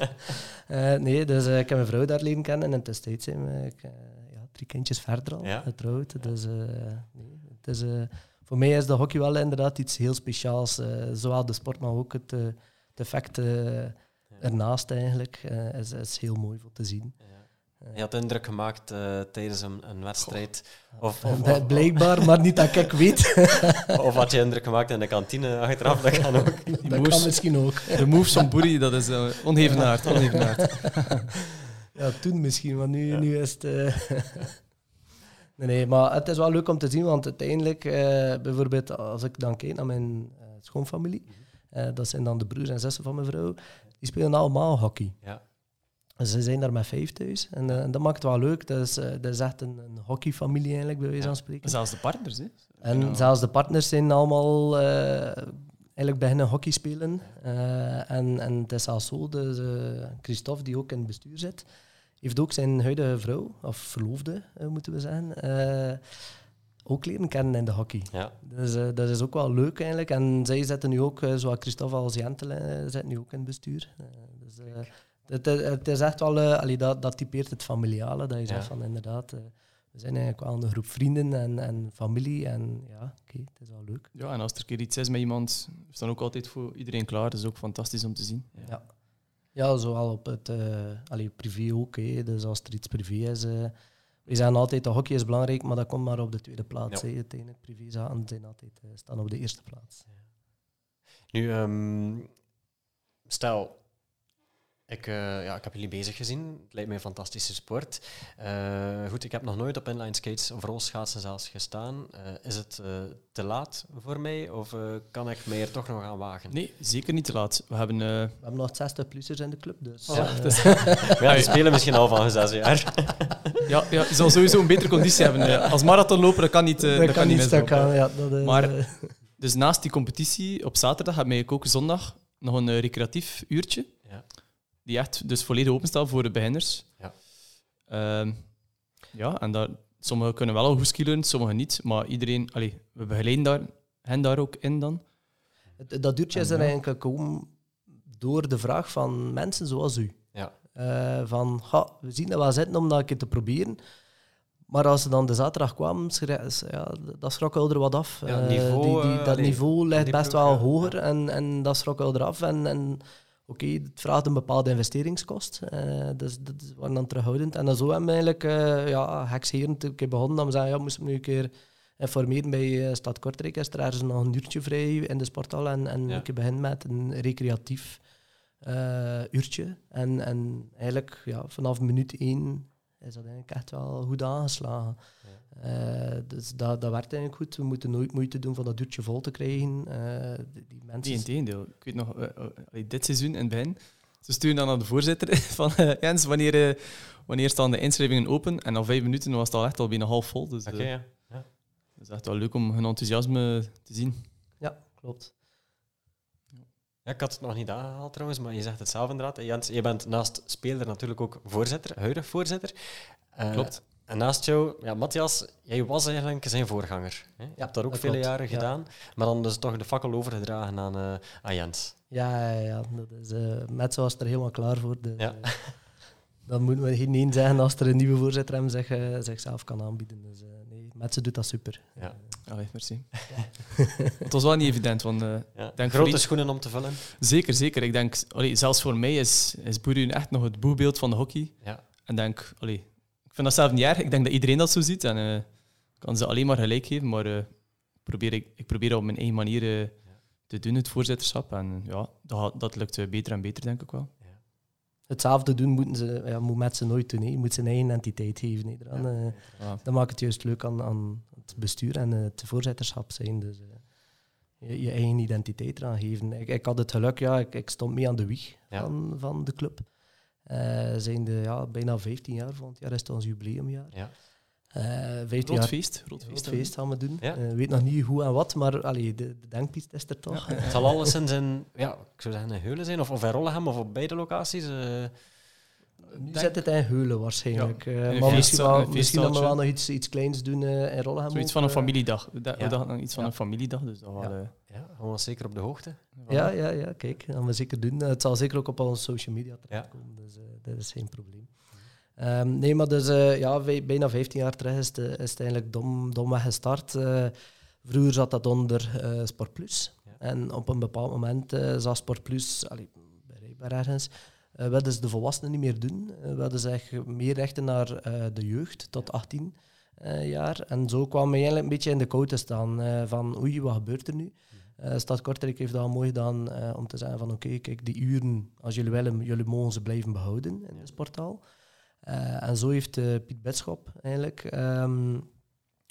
nee, dus ik heb mijn vrouw daar leren kennen en tussentijd zijn we ja, drie kindjes verder al, getrouwd. Dus nee, het is voor mij is de hockey wel inderdaad iets heel speciaals. zowel de sport, maar ook het, het effect ernaast eigenlijk. is, is heel mooi voor te zien. Je had indruk gemaakt uh, tijdens een, een wedstrijd. Of, of, Blijkbaar, maar niet dat ik weet. of had je indruk gemaakt in de kantine achteraf? Dat kan ook. dat moves, kan misschien ook. De moves van Boeri, dat is uh, onevenaard. onevenaard. ja, toen misschien, maar nu, nu is het... Uh... nee, nee, maar het is wel leuk om te zien, want uiteindelijk, bijvoorbeeld als ik dan kijk naar mijn schoonfamilie, dat zijn dan de broers en zussen van mijn vrouw, die spelen allemaal hockey. Ja. Ze zijn daar met vijf thuis. En, uh, dat maakt het wel leuk. Dat is, uh, dat is echt een, een hockeyfamilie eigenlijk, bij wijze van spreken. Zelfs de partners, hè? En ja. zelfs de partners zijn allemaal eigenlijk beginnen hockey spelen. en, en het is zelfs zo, dus, Christophe, die ook in het bestuur zit, heeft ook zijn huidige vrouw, of verloofde, moeten we zeggen, ook leren kennen in de hockey. Ja. Dus dat is ook wel leuk eigenlijk. En zij zitten nu ook, zoals Christophe als Jentel, zit nu ook in het bestuur. dus, het, het, is echt wel, uh, dat, dat typeert het familiale, dat je zegt van inderdaad, uh, we zijn eigenlijk wel een groep vrienden en, en familie en ja, oké, het is wel leuk. Ja, en als er een keer iets is met iemand, is dan ook altijd voor iedereen klaar, dat is ook fantastisch om te zien. Ja, ja. ja zowel op het uh, allee, privé ook, hè. dus als er iets privé is, we zeggen altijd dat hockey is belangrijk, maar dat komt maar op de tweede plaats. Ja. Uiteindelijk privé zaken zijn altijd, staan op de eerste plaats. Nu, um, stel, ik, uh, ja, ik heb jullie bezig gezien. Het lijkt mij een fantastische sport. Uh, goed, ik heb nog nooit op inline skates of rolschaatsen zelfs gestaan. Uh, is het te laat voor mij of kan ik mij er toch nog aan wagen? Nee, zeker niet te laat. We hebben, we hebben nog 60-plussers in de club, dus... Oh, dus ja, die spelen misschien al van zes jaar. ja, ja, je zal sowieso een betere conditie hebben. Als marathonloper, dat kan niet Dat, dat kan, niet kan, ja, dat Maar dus naast die competitie op zaterdag hebben wij ook zondag nog een recreatief uurtje die echt dus volledig openstaan voor de beginners. Ja. Uh, ja, en daar, sommigen kunnen wel al goed skillen, sommigen niet. Maar iedereen, allee, we begeleiden daar, hen daar ook in dan. Dat duurtje is er eigenlijk gekomen door de vraag van mensen zoals u. Ja. Uh, van, ha, we zien dat wel zitten om dat een te proberen. Maar als ze dan de zaterdag kwamen, ja, dat schrok wel er wat af. Ja, eh, niveau, die, die, dat uh, niveau ligt best wel hoger en, en dat schrok wel eraf. En, en oké, het vraagt een bepaalde investeringskost. Uh, dus dat is dan terughoudend. En dan zo hebben we eigenlijk uh, ja, gekscherend een keer begonnen. Dan we zeggen, ja, moesten we nu een keer informeren bij uh, Stad Kortrijk. Is er ergens nog een uurtje vrij in de sporthal. En, en keer beginnen met een recreatief uurtje. En, en eigenlijk ja, vanaf minuut één is dat eigenlijk echt wel goed aangeslagen. Uh, dus dat, dat werkt eigenlijk goed. We moeten nooit moeite doen van dat duurtje vol te krijgen. Uh, die mensen... Nee, tegendeel. Ik weet nog, uh, dit seizoen in het begin, ze sturen dan naar de voorzitter van Jens, wanneer, wanneer staan de inschrijvingen open? En na vijf minuten was het al echt al bijna half vol. Dus okay, ja. ja. het is echt wel leuk om hun enthousiasme te zien. Ja, klopt. Ja, ik had het nog niet aangehaald trouwens, maar je zegt het zelf inderdaad. Jens, je bent naast speler natuurlijk ook voorzitter, huidig voorzitter. Klopt. En naast jou, ja, Matthias, jij was eigenlijk zijn voorganger. Hè? Je hebt dat ook vele jaren gedaan, maar dan dus toch de fakkel overgedragen aan, uh, aan Jens. Ja, ja, ja. Dat is, uh, was er helemaal klaar voor. Dus, ja. Uh, dan moeten we geen nee zeggen als er een nieuwe voorzitter hem zich, zichzelf kan aanbieden. Dus nee, Metso doet dat super. Ja. Allee, merci. het was wel niet evident. Want, ja. denk Grote schoenen om te vullen. Zeker, zeker. Ik denk, allee, zelfs voor mij is, is Boerun echt nog het boegbeeld van de hockey. Ja. En denk, allee, vind dat zelf niet erg. Ik denk dat iedereen dat zo ziet. En uh, kan ze alleen maar gelijk geven. Maar uh, probeer, ik, ik probeer dat op mijn eigen manier uh, te doen, het voorzitterschap. En ja, dat, dat lukt beter en beter, denk ik wel. Hetzelfde doen moeten ze, ja, moet met ze nooit doen. Je moet zijn eigen identiteit geven. Dan, ja. Dat maakt het juist leuk aan, aan het bestuur en het voorzitterschap zijn. Dus, je, je, eigen identiteit eraan geven. Ik, ik had het geluk, ja, ik, ik stond mee aan de wieg van, van de club. Uh, zijn de ja, bijna 15 jaar, volgend jaar is het ons jubileumjaar. Ja. Uh, 15 jaar, feest. Rood feest, gaan we doen. Ja. Uh, weet nog niet hoe en wat, maar allee, de, de denkpiste is er toch. Ja. het zal alleszins in, ja, ik zou zeggen, in Heulen zijn, of, of in Rollegem, of op beide locaties. Uh, nu denk... zit het in Heulen waarschijnlijk. Ja. Uh, maar misschien, wel, misschien dat we wel nog iets, iets kleins doen uh, in Rollegem. Zoiets van een familiedag. We dachten nog iets van een familiedag, dus dat ja. Wel, ja, gewoon zeker op de hoogte. Ja, ja, ja, kijk, dat gaan we zeker doen. Het zal zeker ook op onze social media terechtkomen, dus uh, dat is geen probleem. Um, nee, maar dus uh, ja, bijna 15 jaar terug is, de, is het eigenlijk dom, domweg gestart. Uh, Vroeger zat dat onder uh, Sport Plus. En op een bepaald moment zag Sport Plus, allee, bereikbaar ergens, wilden ze de volwassenen niet meer doen. Wilden ze meer rechten naar de jeugd, tot 18 jaar. En zo kwam we eigenlijk een beetje in de kou te staan van oei, wat gebeurt er nu? Uh, Stad Kortrijk heeft dat mooi gedaan om te zeggen van oké, kijk, die uren, als jullie willen, jullie mogen ze blijven behouden in de sportaal. En zo heeft Piet Betschop eigenlijk um,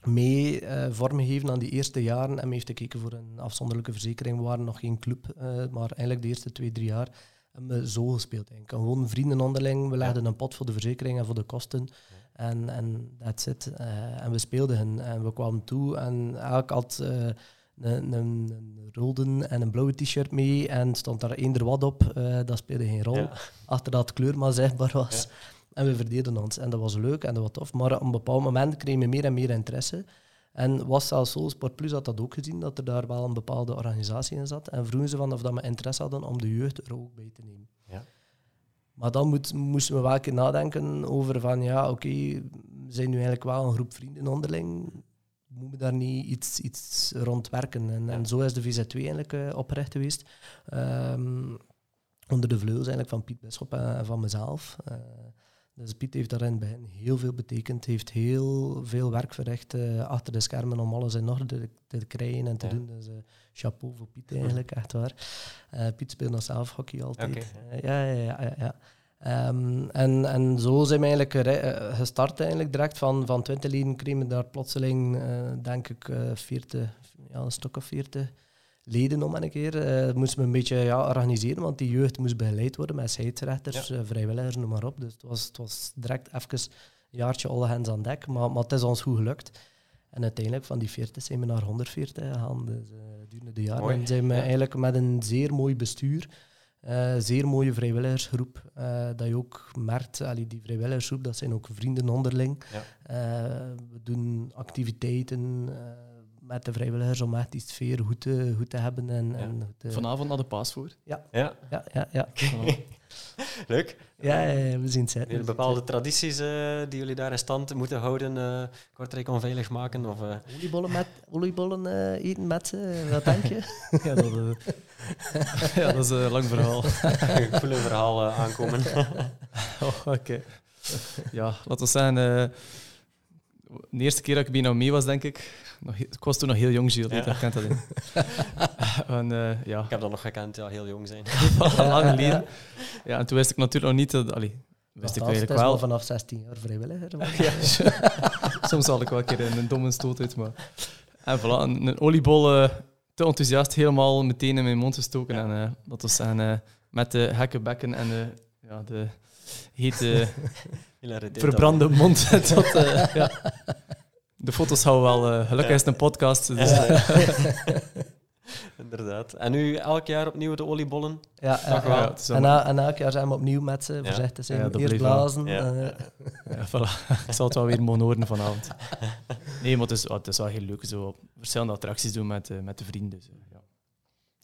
mee uh, vormgegeven aan die eerste jaren. En heeft gekeken voor een afzonderlijke verzekering. We waren nog geen club, maar eigenlijk de eerste twee, drie jaar hebben we zo gespeeld. Eigenlijk. Gewoon vrienden onderling. We legden een pot voor de verzekering en voor de kosten. En, en that's it. Uh, en we speelden hen. En we kwamen toe en elk had een, een, een, rode en een blauwe t-shirt mee. En stond daar eender wat op. dat speelde geen rol. Ja. Achter dat kleur maar zichtbaar was. Ja. En we verdeelden ons. En dat was leuk en dat was tof. Maar op een bepaald moment kregen we meer en meer interesse. En was zelfs zo, Sport Plus had dat ook gezien, dat er daar wel een bepaalde organisatie in zat. En vroegen ze van of dat we interesse hadden om de jeugd er ook bij te nemen. Ja. Maar dan moet, moesten we wel een keer nadenken over van, ja, oké, we zijn nu eigenlijk wel een groep vrienden onderling. Moeten we daar niet iets, iets rond werken? En, en zo is de VZ2 eigenlijk uh, opgericht geweest. Um, onder de vleugels eigenlijk van Piet Bisschop en, van mezelf. Uh, dus Piet heeft daar in het begin heel veel betekend, heeft heel veel werk verricht uh, achter de schermen om alles in orde te, te krijgen en te doen. Dus uh, chapeau voor Piet eigenlijk, echt waar. Uh, Piet speelt nog zelf hockey altijd. ja, ja, ja. ja, ja. Um, en, en zo zijn we eigenlijk gestart eigenlijk direct. Van, van 20 leden kregen we daar plotseling, denk ik, 40, ja, een stuk of 40 leden om een keer. Uh, moesten we een beetje ja, organiseren, want die jeugd moest begeleid worden met scheidsrechters, ja. uh, vrijwilligers, noem maar op. Dus het was, het was direct even een jaartje alle hands aan dek, maar, maar het is ons goed gelukt. En uiteindelijk van die 40 zijn we naar 140 gegaan. Dus uh, de jaren. En zijn we eigenlijk met een zeer mooi bestuur, uh, zeer mooie vrijwilligersgroep. Uh, dat je ook merkt, allee, die vrijwilligersgroep, dat zijn ook vrienden onderling. Ja. we doen activiteiten met de vrijwilligers om echt die sfeer goed te, goed te hebben. En, ja. en te... Vanavond naar de paasvoer. Ja. Ja. ja, ja, ja. Leuk. Ja, ja, we zien het bepaalde tradities uh, die jullie daar in stand moeten houden, uh, Kortrijk onveilig maken? Of, uh... Oliebollen, met, oliebollen eten met, wat denk je? ja, dat, ja, dat is een lang verhaal. een coole verhaal aankomen. oh, Oké. Okay. Ja, laten we zeggen, de eerste keer dat ik bij nou mee was, denk ik, nog, ik was toen nog heel jong, Gilles. Ja. Dat kent dat in. en, uh, ja. Ik heb dat nog gekend, ja, heel jong zijn. Lang geleden. Ja, en toen wist ik natuurlijk nog niet... Dat, allee, wist ik eigenlijk wel. vanaf 16 jaar vrijwilliger. ja, soms had ik wel een keer een, een domme stoot uit, maar... En voilà, een, een oliebol uh, te enthousiast helemaal meteen in mijn mond gestoken. En uh, dat was zijn met de gekke bekken en de, ja, de hete, verbrande mond. tot, ja. De foto's houden wel. Uh, gelukkig is het een podcast. Dus, Inderdaad. En nu elk jaar opnieuw de oliebollen? Ja, ja, en, en, elk jaar zijn we opnieuw met ze, voorzichtig te zijn. Eerst blazen. Ja. Uh, ja, voilà. Ik zal het wel weer monoren vanavond. Nee, maar het is, het is wel heel leuk. Zo verschillende attracties doen met, uh, met de vrienden. Zo. Ja.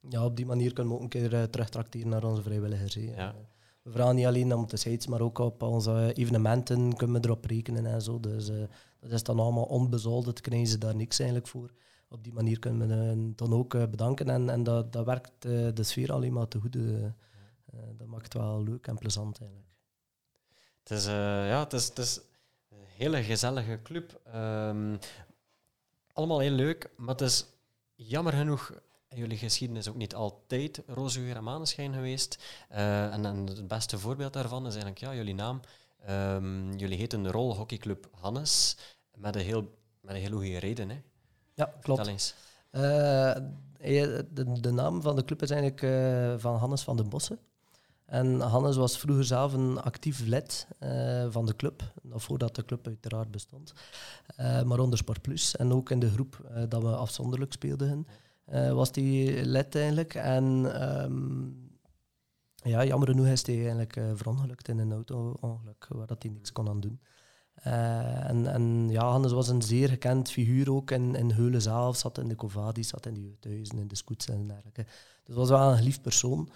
ja, op die manier kunnen we ook een keer uh, terugtrakteren naar onze vrijwilligers. Ja. We vragen niet alleen om te sites, maar ook op onze evenementen kunnen we erop rekenen en zo. Dus dat is dan allemaal onbezoldigd, krijgen ze daar niks eigenlijk voor. Op die manier kunnen we hen dan ook eh, bedanken en, en dat, dat werkt eh, de sfeer alleen maar te goed. Eh, dat maakt het wel leuk en plezant eigenlijk. Het is, ja, het is, het is een hele gezellige club. Um, allemaal heel leuk, maar het is jammer genoeg jullie geschiedenis ook niet altijd roze geur en maneschijn geweest. Uh, en, en, het beste voorbeeld daarvan is eigenlijk ja, jullie naam. Um, jullie heten de rolhockeyclub Hannes, met een heel, met een heel goede reden. Hè? Ja, klopt. eens. Uh, de, de, naam van de club is eigenlijk uh, van Hannes van den Bossen. En Hannes was vroeger zelf een actief lid uh, van de club, nog voordat de club uiteraard bestond. maar onder Sport Plus en ook in de groep dat we afzonderlijk speelden, was die lid eigenlijk. En um, ja, jammer genoeg is hij eigenlijk uh, verongelukt in een auto-ongeluk, waar dat hij niks kon aan doen. Uh, en, en ja, Hannes was een zeer gekend figuur ook in, in Heulen zelf, zat in de Covadis, zat in de jeugdhuizen, in de scouts en dergelijke. Dus was wel een geliefd persoon.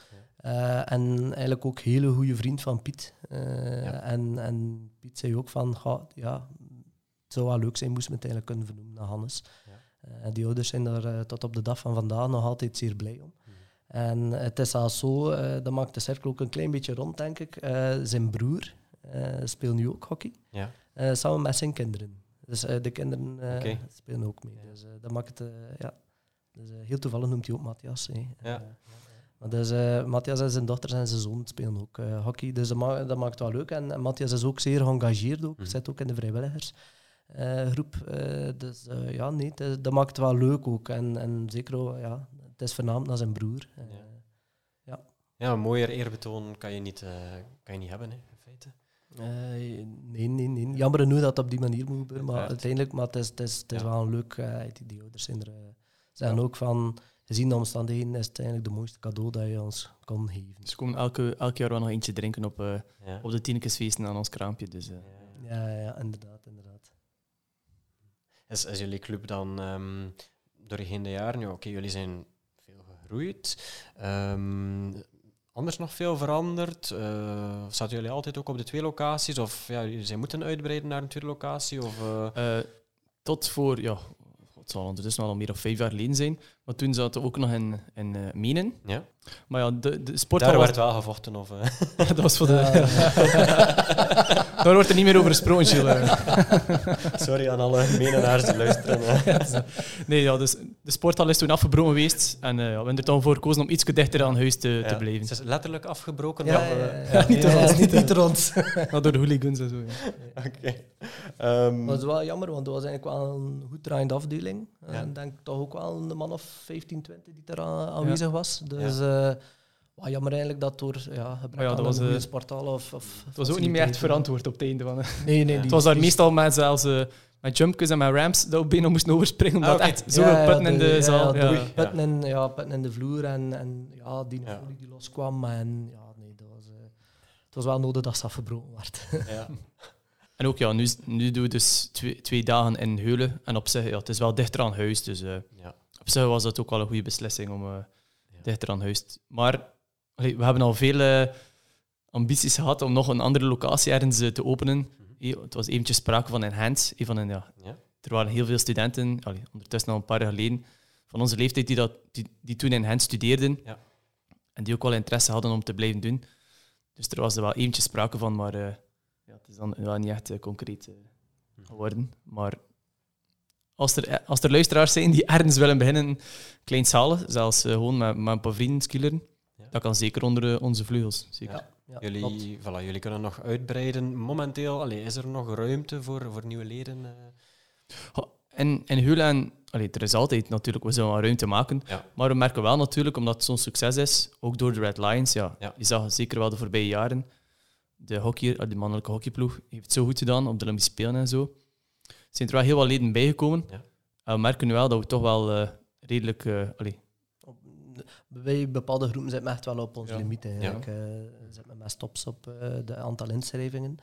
Uh, en eigenlijk ook een hele goede vriend van Piet. Ja. en, en Piet zei ook van, ja, het zou wel leuk zijn, moest men het eigenlijk kunnen vernoemen naar Hannes. Ja. die ouders zijn daar tot op de dag van vandaag nog altijd zeer blij om. En het is al zo, dat maakt de cirkel ook een klein beetje rond, denk ik. zijn broer speelt nu ook hockey, ja. samen met zijn kinderen. Dus de kinderen spelen ook mee. Dus dat maakt het, ja, dus, heel toevallig noemt hij ook Matthias. Ja. Maar dus, uh, Matthias en zijn dochter en zijn zoon spelen ook uh, hockey. Dus dat, ma dat, maakt het wel leuk. En, en, Matthias is ook zeer geëngageerd. Ook. Mm. Zit ook in de vrijwilligersgroep. Uh, dus ja, nee, dat maakt het wel leuk ook. En, en zeker, ja, het is vernaamd naar zijn broer. Ja. ja. ja, een mooier eerbetoon kan je niet, kan je niet hebben, hè, in feite. nee, nee, nee. Jammer genoeg dat het op die manier moet gebeuren. Maar uiteindelijk, maar het is, het is, het is wel een leuk... die, die ouders zijn er, zijn ook van gezien de omstandigheden is het eigenlijk de mooiste cadeau dat je ons kan geven. Dus komen elke, elk jaar wel nog eentje drinken op, uh, op de tienekesfeesten aan ons kraampje. Dus, uh. ja, ja, inderdaad. inderdaad. Is, is jullie club dan um, doorheen de jaren, ja, oké, jullie zijn veel gegroeid, um, anders nog veel veranderd? Uh, zaten jullie altijd ook op de twee locaties? Of ja, jullie zijn moeten uitbreiden naar een tweede locatie? Of, tot voor, ja, het zal ondertussen al meer dan vijf jaar geleden zijn. Maar toen zaten we ook nog in, in Menen. Ja. Maar ja, de, de sport Daar werd wel gevochten, of... Dat was voor de... Daar wordt er niet meer over gesproken, Sorry aan alle Menenaars die luisteren. nee, ja, dus de sporthal is toen afgebroken geweest. En uh, we hebben er dan voor gekozen om iets dichter aan huis te, te blijven. Het is letterlijk afgebroken? Ja, ja, niet door ons. Niet, maar door de hooligans en zo, Oké. Okay. Um, dat is wel jammer, want dat was eigenlijk wel een goed draaiende afdeling. En ik denk toch ook wel een man of 15, 20 die er aanwezig was. Dus uh, jammer eigenlijk dat door ja, gebrek ja, dat was, een goede sporthal of, of Het was ook niet meer echt verantwoord op het einde van Nee, nee. het was daar meestal met zelfs... Uh, met jumpjes en met ramps dat we bijna moesten overspringen, omdat ah, echt zo ja, putten in de zaal. Ja, putten, in, ja, putten in de vloer en, en ja, die folie die loskwam. En, ja, nee, dat was, uh, het was wel nodig dat ze afgebroken werd. Ja. En ook, ja, nu, nu doen we dus twee, twee dagen in Heulen. En op zich, ja, het is wel dichter aan huis. Dus uh, ja. op zich was dat ook wel een goede beslissing om uh, dichter aan huis. Maar allee, we hebben al veel uh, ambities gehad om nog een andere locatie ergens te openen. Mm Het was eventjes sprake van. Een van een, ja, ja. Er waren heel veel studenten, allee, ondertussen al een paar jaar geleden, van onze leeftijd die, dat, die, die toen in Hens studeerden. Ja. En die ook wel interesse hadden om te blijven doen. Dus er was er wel eventjes sprake van, maar ja, het is dan wel niet echt uh, concreet uh, geworden. Maar als er, als er luisteraars zijn die ergens willen beginnen, kleinschalig, zelfs uh, gewoon met, met een paar vrienden skilleren, ja. dat kan zeker onder onze vleugels. Zeker. Ja. jullie, voilà, jullie kunnen nog uitbreiden. Momenteel allee, is er nog ruimte voor, voor nieuwe leden? En in Hulen, allee, er is altijd natuurlijk, we zullen wel ruimte maken. Maar we merken wel natuurlijk, omdat het zo'n succes is, ook door de Red Lions, ja, je zag zeker wel de voorbije jaren, de, hockey, ah, de mannelijke hockeyploeg heeft het zo goed gedaan op de Olympische Spelen en zo. Er zijn er wel heel wat leden bijgekomen. Ja. we merken nu wel dat we toch wel uh, redelijk... Uh, allee. Wij bepaalde groepen zitten echt wel op onze limiet. Eigenlijk. Ja. Uh, zitten met stops op de aantal inschrijvingen.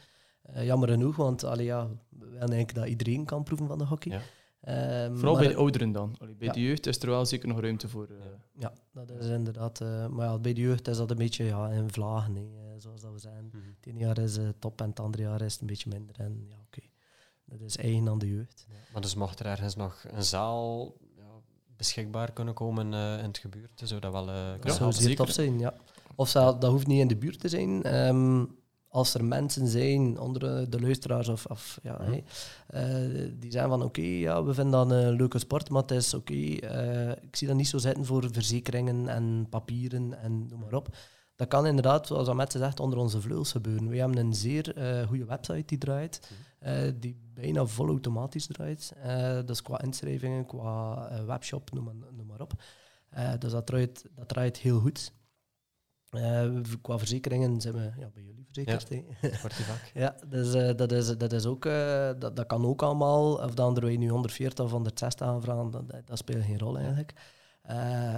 jammer genoeg, want allee, ja, we willen eigenlijk dat iedereen kan proeven van de hockey. Um, Vooral bij de ouderen dan. Allee, bij de jeugd is er wel zeker nog ruimte voor. Uh... Ja, dat is inderdaad. Uh, maar ja, bij de jeugd is dat een beetje ja, in vlagen, nee, zoals dat we zijn. Mm -hmm. Het ene jaar is het top en het andere jaar is het een beetje minder. En ja. Dat is eigen aan de jeugd. Ja. Maar dus mocht er ergens nog een zaal ja, beschikbaar kunnen komen uh, in het gebuurt, zou dat wel uh, Dat zou zeer tof zijn, ja. Of dat, dat hoeft niet in de buurt te zijn. Um, als er mensen zijn onder de luisteraars of, of ja, mhm. eh, die zijn van oké, ja, we vinden dat een leuke sport, maar het is oké, eh, ik zie dat niet zo zitten voor verzekeringen en papieren en noem maar op. Dat kan inderdaad, zoals Ahmed zegt, onder onze vleugels gebeuren. We hebben een zeer uh, goede website die draait, mhm. die bijna vol automatisch draait. dus qua inschrijvingen, qua webshop, noem maar, noem maar op. dus dat draait, dat draait heel goed. qua verzekeringen zijn we ja, bij jullie verzekerd. Ja, ja dus uh, dat, is, dat, is ook, uh, dat, dat kan ook allemaal. Of dan er wij nu 140 of 160 aanvragen, dat, dat speelt geen rol eigenlijk. Uh,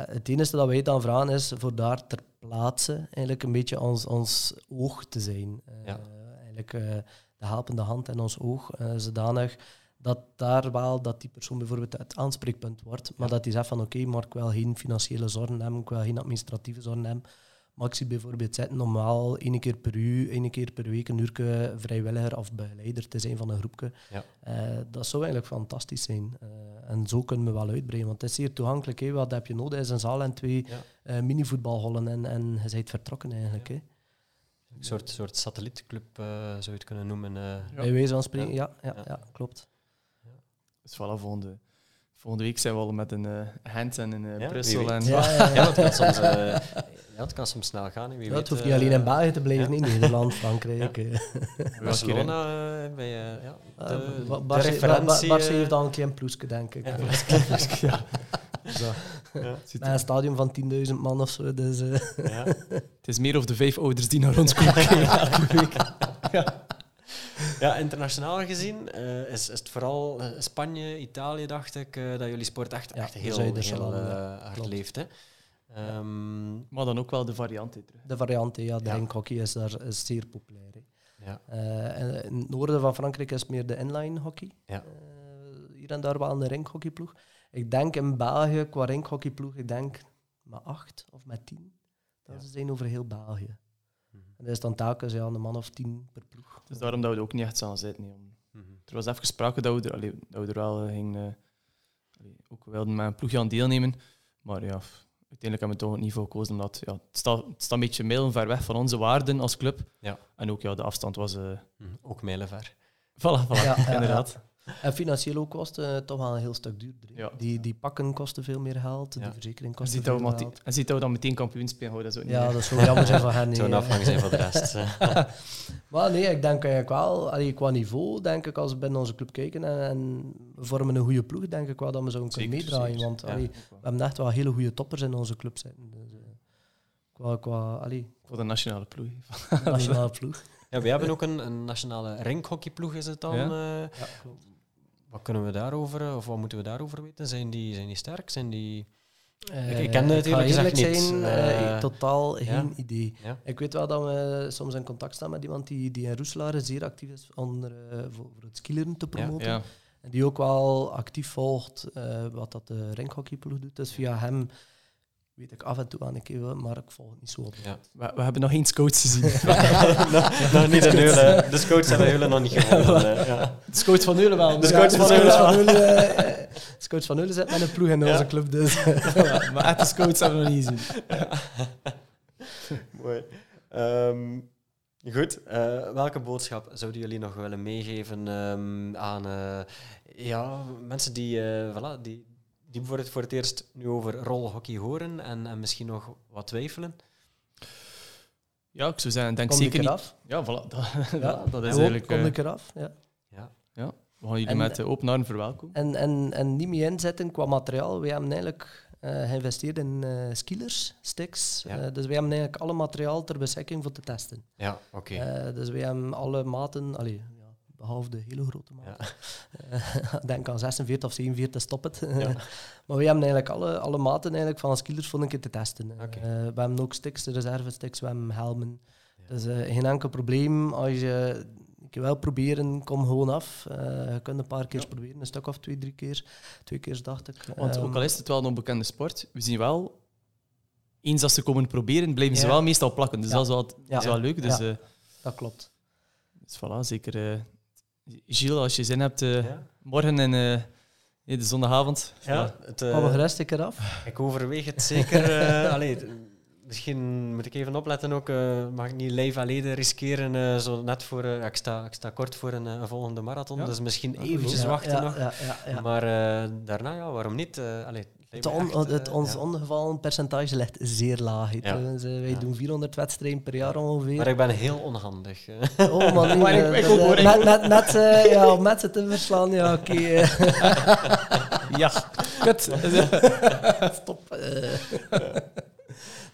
het enige dat wij dan vragen is voor daar ter plaatse eigenlijk een beetje ons, ons oog te zijn. Ja. Eigenlijk de helpende hand in ons oog, zodanig dat daar wel dat die persoon bijvoorbeeld het aanspreekpunt wordt, maar dat hij zegt van oké, maar ik wil geen financiële zorgen hebben, ik wil geen administratieve zorgen hebben, Maxi bijvoorbeeld zetten om wel één keer per uur, één keer per week een uur vrijwilliger of begeleider te zijn van een groepje. Ja. Uh, dat zou eigenlijk fantastisch zijn. Uh, en zo kunnen we wel uitbreiden, want het is zeer toegankelijk. Hè. Wat heb je nodig? is een zaal en twee ja. uh, minivoetbalhollen en, en je bent vertrokken eigenlijk. Een soort, soort satellietclub zou je het kunnen noemen. Bij wijze van spreken, ja, ja, ja. klopt. Dus voilà, volgende Volgende week zijn we al met een uh, en een uh, Brussel. En ja, ja, ja. kan soms, uh, ja, het kan soms snel gaan. Wie ja, het hoeft niet alleen in België te blijven, in Nederland, Frankrijk. Barcelona bij ja, de, uh, referentie. Bar heeft al een klein ploeske, denk ik. Ja, Zo. Ja, Met een stadion van 10.000 man of zo. Dus, ja. Het is meer of de vijf ouders die naar ons komen kijken elke week. Ja. Ja, internationaal gezien uh, is, is het vooral uh, Spanje, Italië, dacht ik, uh, dat jullie sport echt, ja, echt heel, heel hard leeft. Hè. Um, maar dan ook wel de varianten. De varianten, ja. De ja. ringhockey is daar is zeer populair. Ja. in het noorden van Frankrijk is het meer de inline hockey. Ja. hier en daar wel een ringhockeyploeg. Ik denk in België, qua ringhockeyploeg, ik denk met acht of met tien. Dat ja. zijn over heel België. En dat is dan telkens ja, een man of tien per ploeg. Dus daarom dat we er ook niet echt samen zitten. Mm -hmm. Er was even gesproken dat we er, allee, dat we er wel uh, gingen... Uh, ook wilden met een ploegje aan deelnemen. Maar ja, uiteindelijk hebben we toch het niveau gekozen. Omdat ja, het, staat, het staat een beetje mijlenver weg van onze waarden als club. Ja. En ook ja, de afstand was... Uh, mm. Ook mijlenver. Voilà, voilà ja, inderdaad. En financieel ook kosten het toch wel een heel stuk duurder. Ja. Die, die pakken kosten veel meer geld, ja. die verzekering kost veel meer geld. En ziet dat we dan meteen kampioen spelen, dat is ook Ja, dat is wel jammer zijn van hen. Het zou een afgang zijn van de rest. maar nee, ik denk eigenlijk wel, allee, qua niveau, denk ik, als we binnen onze club kijken en, en we vormen een goede ploeg, denk ik wel dat we zo kunnen meedraaien. Want allee, we hebben echt wel hele goede toppers in onze club zitten. Dus, uh, qua, qua, allee. Voor de nationale ploeg. nationale ploeg. Ja, we hebben ook een, een nationale ringhockeyploeg, is het dan? Ja, uh, ja klopt. Wat kunnen we daarover, eh, of wat moeten we daarover weten? Zijn die, zijn die sterk? Zijn die... Uh, ik, ik ken het eerlijk niet. Zijn, uh, totaal geen idee. Ja. Ik weet wel dat we soms in contact staan met iemand die, die in Roeselare zeer actief is onder, uh, voor, voor, het skileren te promoten. Ja. En die ook wel actief volgt wat dat de ringhockeyploeg doet. Dus via hem weet ik af en toe aan een keer, maar ik volg het niet zo op. Ja. We, we, hebben nog geen scouts gezien. nog, nog niet in Eulen. De scouts hebben Eulen nog niet gewonnen. Ja. De scouts van Eulen wel. De scouts van Eulen uh, scouts van Eulen zitten met een ploeg in onze club. Dus. ja, maar echt de scouts hebben we nog niet gezien. Mooi. Um, goed, uh, welke boodschap zouden jullie nog willen meegeven um, aan uh, ja, mensen die, voilà, die, die bijvoorbeeld voor het eerst nu over rolhockey horen en, en misschien nog wat twijfelen? Ja, ik zou zeggen, denk zeker niet. Af? Ja, voilà. Dat, ja, dat is eigenlijk... Kom ik eraf, ja. ja. ja. We gaan jullie met open armen verwelkomen. En, en, en niet meer inzetten qua materiaal. We hebben eigenlijk uh, geïnvesteerd in uh, skillers, sticks. Ja. Uh, dus we hebben eigenlijk alle materiaal ter beschikking voor te testen. Ja, oké. Okay. dus we hebben alle maten... Allee, behalve de hele grote maat. Ja. denk aan 46 of 47, stop het. Ja. maar we hebben eigenlijk alle, alle maten eigenlijk van skillers voor een keer te testen. Okay. Uh, we hebben ook sticks, reservesticks, we hebben helmen. Ja. Dus uh, geen enkel probleem. Als je ik wil proberen, kom gewoon af. Uh, je kunt een paar keer proberen, een stuk of twee, drie keer. Twee keer dacht ik. Want ook al is het wel een onbekende sport, we zien wel, eens als ze komen proberen, blijven ze wel meestal plakken. Dus dat is wel, dat is wel leuk. Dus, dat klopt. Dus voilà, zeker Gilles, als je zin hebt, uh, morgen en uh, de zondagavond. Ja, het, uh, ik eraf. Ik overweeg het zeker. allee, misschien moet ik even opletten ook. mag ik niet live alleen riskeren? zo net voor, ik, sta, ik sta kort voor een, een volgende marathon, ja. dus misschien eventjes ja, wachten nog. Maar daarna, ja, waarom niet? allee, het, on, het ons ja. ongevallen percentage ligt zeer laag. Ja. Dus, wij doen 400 wedstrijden per jaar ongeveer. Maar ik ben heel onhandig. Oh man, maar ik, ik ook, met, met, met, uh, ja, met ze te verslaan, ja oké. Okay. ja, kut. Stop.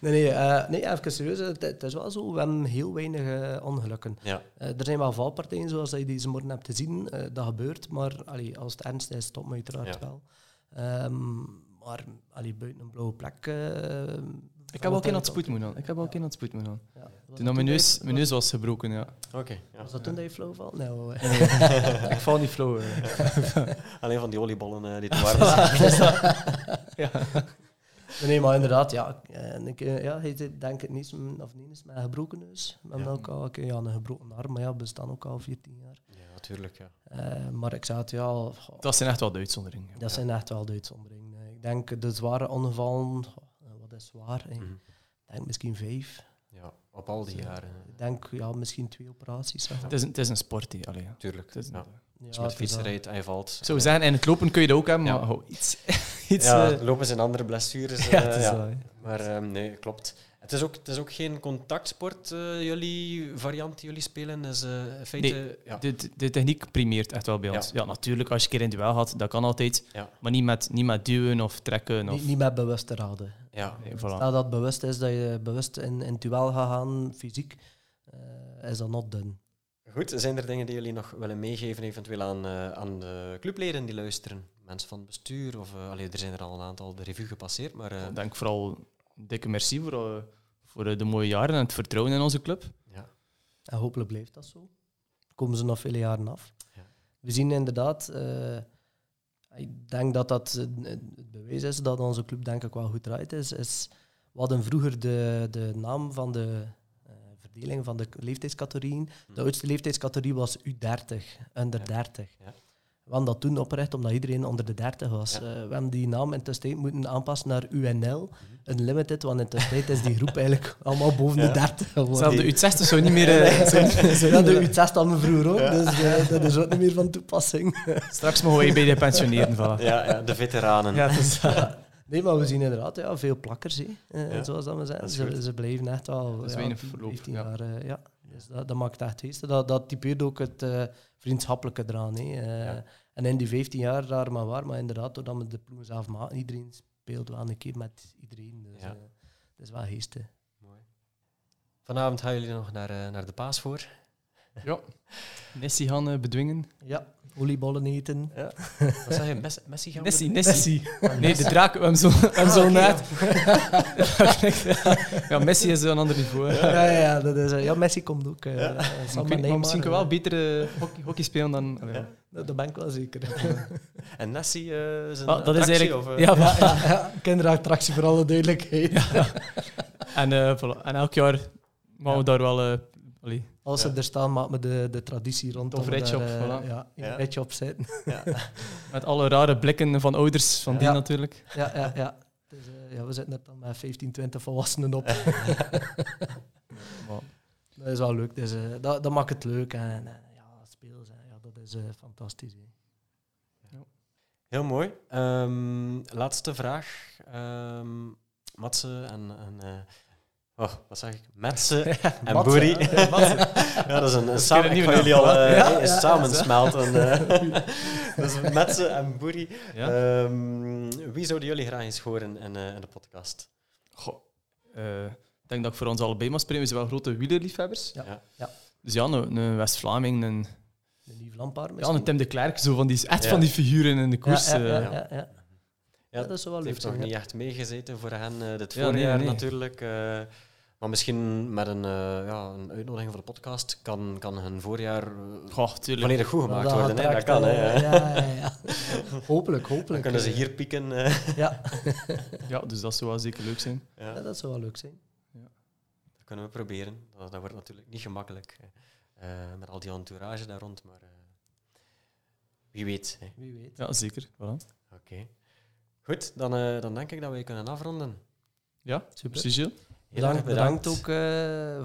Nee, nee, uh, nee, even serieus. Het, het, is wel zo, we hebben heel weinig uh, ongelukken. Ja. Uh, er zijn wel valpartijen, zoals je deze morgen hebt gezien. dat gebeurt, maar allee, als het ernst is, stopt me uiteraard ja. wel. Um, maar allee, buiten een blauwe plek. Uh, ik heb ook in het spoed moeten Ik heb ook in het spoed moeten ja, Toen mijn neus, mijn neus was gebroken, ja. Oké. ja. Was dat toen dat je flow valt? Nee, ik val niet flow. Alleen van die oliebollen uh, die te warm zijn. ja. Nee, maar inderdaad, ja. En ik, ja hij denk het niet, of niet eens met een gebroken neus. Ook al ja, een gebroken arm, maar ja, we staan ook al 14 jaar. Ja, natuurlijk, ja. Uh, maar ik zei het, ja... dat zijn echt wel de uitzonderingen. Dat zijn echt wel de uitzonderingen. Ik denk de zware ongevallen, wat is zwaar? Mm Ik denk misschien vijf. Ja, op al die jaren. Ik denk ja, misschien twee operaties. Het, is een, het is een sport, die, allee, Tuurlijk. Het is ja. Als je met fietsen rijdt en je valt. Zo zijn en het lopen kun je dat ook hebben, maar oh, iets... iets ja, uh... lopen zijn andere blessures. ja, uh, ja. Maar um, nee, klopt. Het is ook, het is ook geen contactsport, uh, jullie variant jullie spelen. Is, uh, feite, nee, ja. de, de techniek primeert echt wel bij ons. Ja. natuurlijk, als je een keer in duel had, dat kan altijd. Maar niet met, niet met duwen of trekken. Of... Niet, niet met bewust raden. Ja. Nee, voilà. Stel dat het bewust is dat je bewust in, in duel gaat gaan, fysiek, uh, is dat not done. Goed, zijn er dingen die jullie nog willen meegeven eventueel aan, aan de clubleden die luisteren? Mensen van het bestuur? Of, uh, allee, er zijn er al een aantal de revue gepasseerd. Maar, Ik denk vooral dikke merci voor voor eh, de mooie jaren en het vertrouwen in onze club. Ja. En hopelijk blijft dat zo. Komen ze nog vele jaren af. Ja. We zien inderdaad, uh, ik denk dat dat het bewijs is dat onze club denk ik wel goed draait. Is, is, we hadden vroeger de, de naam van de uh, verdeling van de leeftijdscategorieën. De hmm. oudste leeftijdscategorie was U30, under 30. Ja. We hadden dat toen opgericht omdat iedereen onder de 30 was. Uh, we hebben die naam in de moeten aanpassen naar UNL, mhm. Unlimited, want in de tijd is die groep eigenlijk allemaal boven de 30 geworden. Zelfs de U60 zou niet meer... Uh, ja, de U60 hadden vroeger ook, dus uh, dat is ook niet meer van toepassing. Straks mogen we bij de pensioneren vallen. Ja, ja, de veteranen. Ja, dus, Nee, maar we zien inderdaad ja, veel plakkers, hè, zoals dat we zeggen. Ze, ze blijven echt wel... Dat is ja, 15 jaar, ja. Dus dat, dat maakt echt feest. Dat, dat typeert ook het vriendschappelijke eraan. Hè. En in die 15 jaar, raar maar waar, maar inderdaad, doordat we de ploeg zelf maken, iedereen speelt wel een keer met iedereen. Dus ja. uh, dat is wel geestig. Mooi. Vanavond gaan jullie nog naar, uh, naar de paas voor. Ja. Messi gaan uh, bedwingen. Ja, oliebollen eten. Ja. Wat zeg je? Messi, Messi gaan Messi, Messi. Nee, de draak, we hebben zo, ah, zo net. ja, Messi is een ander niveau. Ja, ja, ja, dat is, ja Messi komt ook. Uh, ja. maar misschien kan wel beter hockey, hockey spelen dan... Ja. Dat ben ik wel zeker. en Nessie uh, is een ah, dat is eigenlijk, of, uh, ja, ja, kinderattractie voor alle duidelijkheid. Ja. en, uh, voilà. en elk jaar mogen we daar wel... Uh, Als ze er staan, maken we de, de traditie rond. Of rijtje op, voilà. ja, een rijtje op zitten. Met alle rare blikken van ouders van die natuurlijk. Ja, ja, ja. Dus, ja, we zitten net dan met 15, 20 volwassenen op. dat is wel leuk. Dus, dat, dat maakt het leuk. En, is uh, fantastisch. Ja. Heel mooi. Um, laatste vraag. Um, Matze en... en uh, oh, wat zeg ik? Metze en Boeri. Ja, dat is een, een samen... Ik ga jullie al uh, ja, ja, dus en Boeri. Um, wie zouden jullie graag eens horen in, in de podcast? Goh, ik denk dat ik voor ons allebei mag spreken. We zijn wel grote wielerliefhebbers. Ja. Ja. Dus ja, een, een West-Vlaming, een Lieve Lampaard Ja, een Tim de Klerk, zo van die, echt van die figuren in de koers. Ja, ja, ja. ja, ja. dat is wel leuk. heeft nog niet echt meegezeten voor hen uh, dit voorjaar nee, natuurlijk. Uh, maar misschien met een, uh, ja, een uitnodiging voor de podcast kan, kan hun voorjaar Goh, volledig goed gemaakt worden. Hè? Dat kan, hè? Ja, ja, ja. hopelijk, hopelijk. Dan kunnen ze hier pieken. ja. ja, dus dat zou wel zeker leuk zijn. Ja, dat zou wel leuk zijn. Ja. Dat kunnen we proberen. Dat, dat wordt natuurlijk niet gemakkelijk. Uh, met al die entourage daar rond. Maar uh, wie weet. Hè. Wie weet. Ja, zeker. Voilà. Oké. Okay. Goed, dan, uh, dan denk ik dat wij kunnen afronden. Ja, super. Sigil. Bedankt, bedankt. ook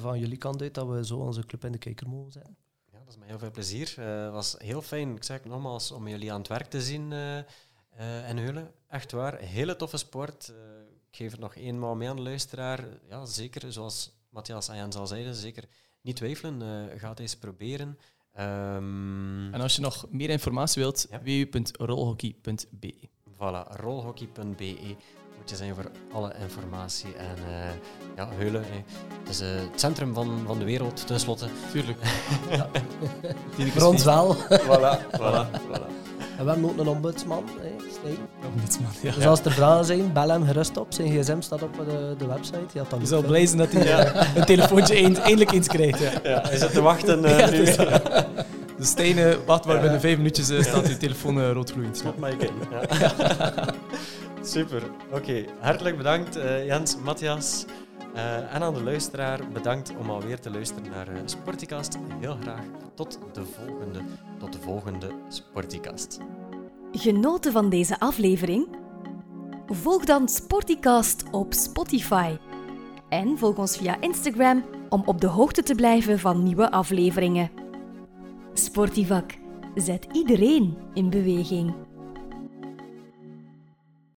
van jullie kant uit dat we zo onze club in de kijker mogen zijn. Ja, dat is mij heel veel plezier. Het was heel fijn, ik zeg het nogmaals, om jullie aan het werk te zien in Heulen. Echt waar, hele toffe sport. ik geef het nog eenmaal mee aan de luisteraar. Ja, zeker, zoals Matthias en Jens al zeiden, zeker niet twijfelen, uh, ga het eens proberen. Um, en als je nog meer informatie wilt, ja. www.rolhockey.be. Voilà, rolhockey.be moet je zijn voor alle informatie. En uh, ja, Heulen, het is uh, het centrum van, van de wereld, tenslotte. Tuurlijk. ja. voor ons wel. voilà, voilà, voilà. En we hebben ook een ombudsman, hè, Ombudsman, ja. Dus als er vragen zijn, bel hem gerust op. Zijn gsm staat op de, de website. Je, je zal blij zijn dat hij ja. een telefoontje eindelijk eens krijgt. Ja. ja, hij zit te wachten uh, nu. De stenen, wacht maar, binnen vijf minuutjes uh, staat je telefoon uh, roodgloeiend. Stop maar je Super. Oké, hartelijk bedankt uh, Jens, Matthias. Uh, en aan de luisteraar, bedankt om alweer te luisteren naar uh, Sporticast. Heel graag tot de volgende, tot de volgende Sporticast. Genoten van deze aflevering? Volg dan Sporticast op Spotify. En volg ons via Instagram om op de hoogte te blijven van nieuwe afleveringen. Sportivak zet iedereen in beweging.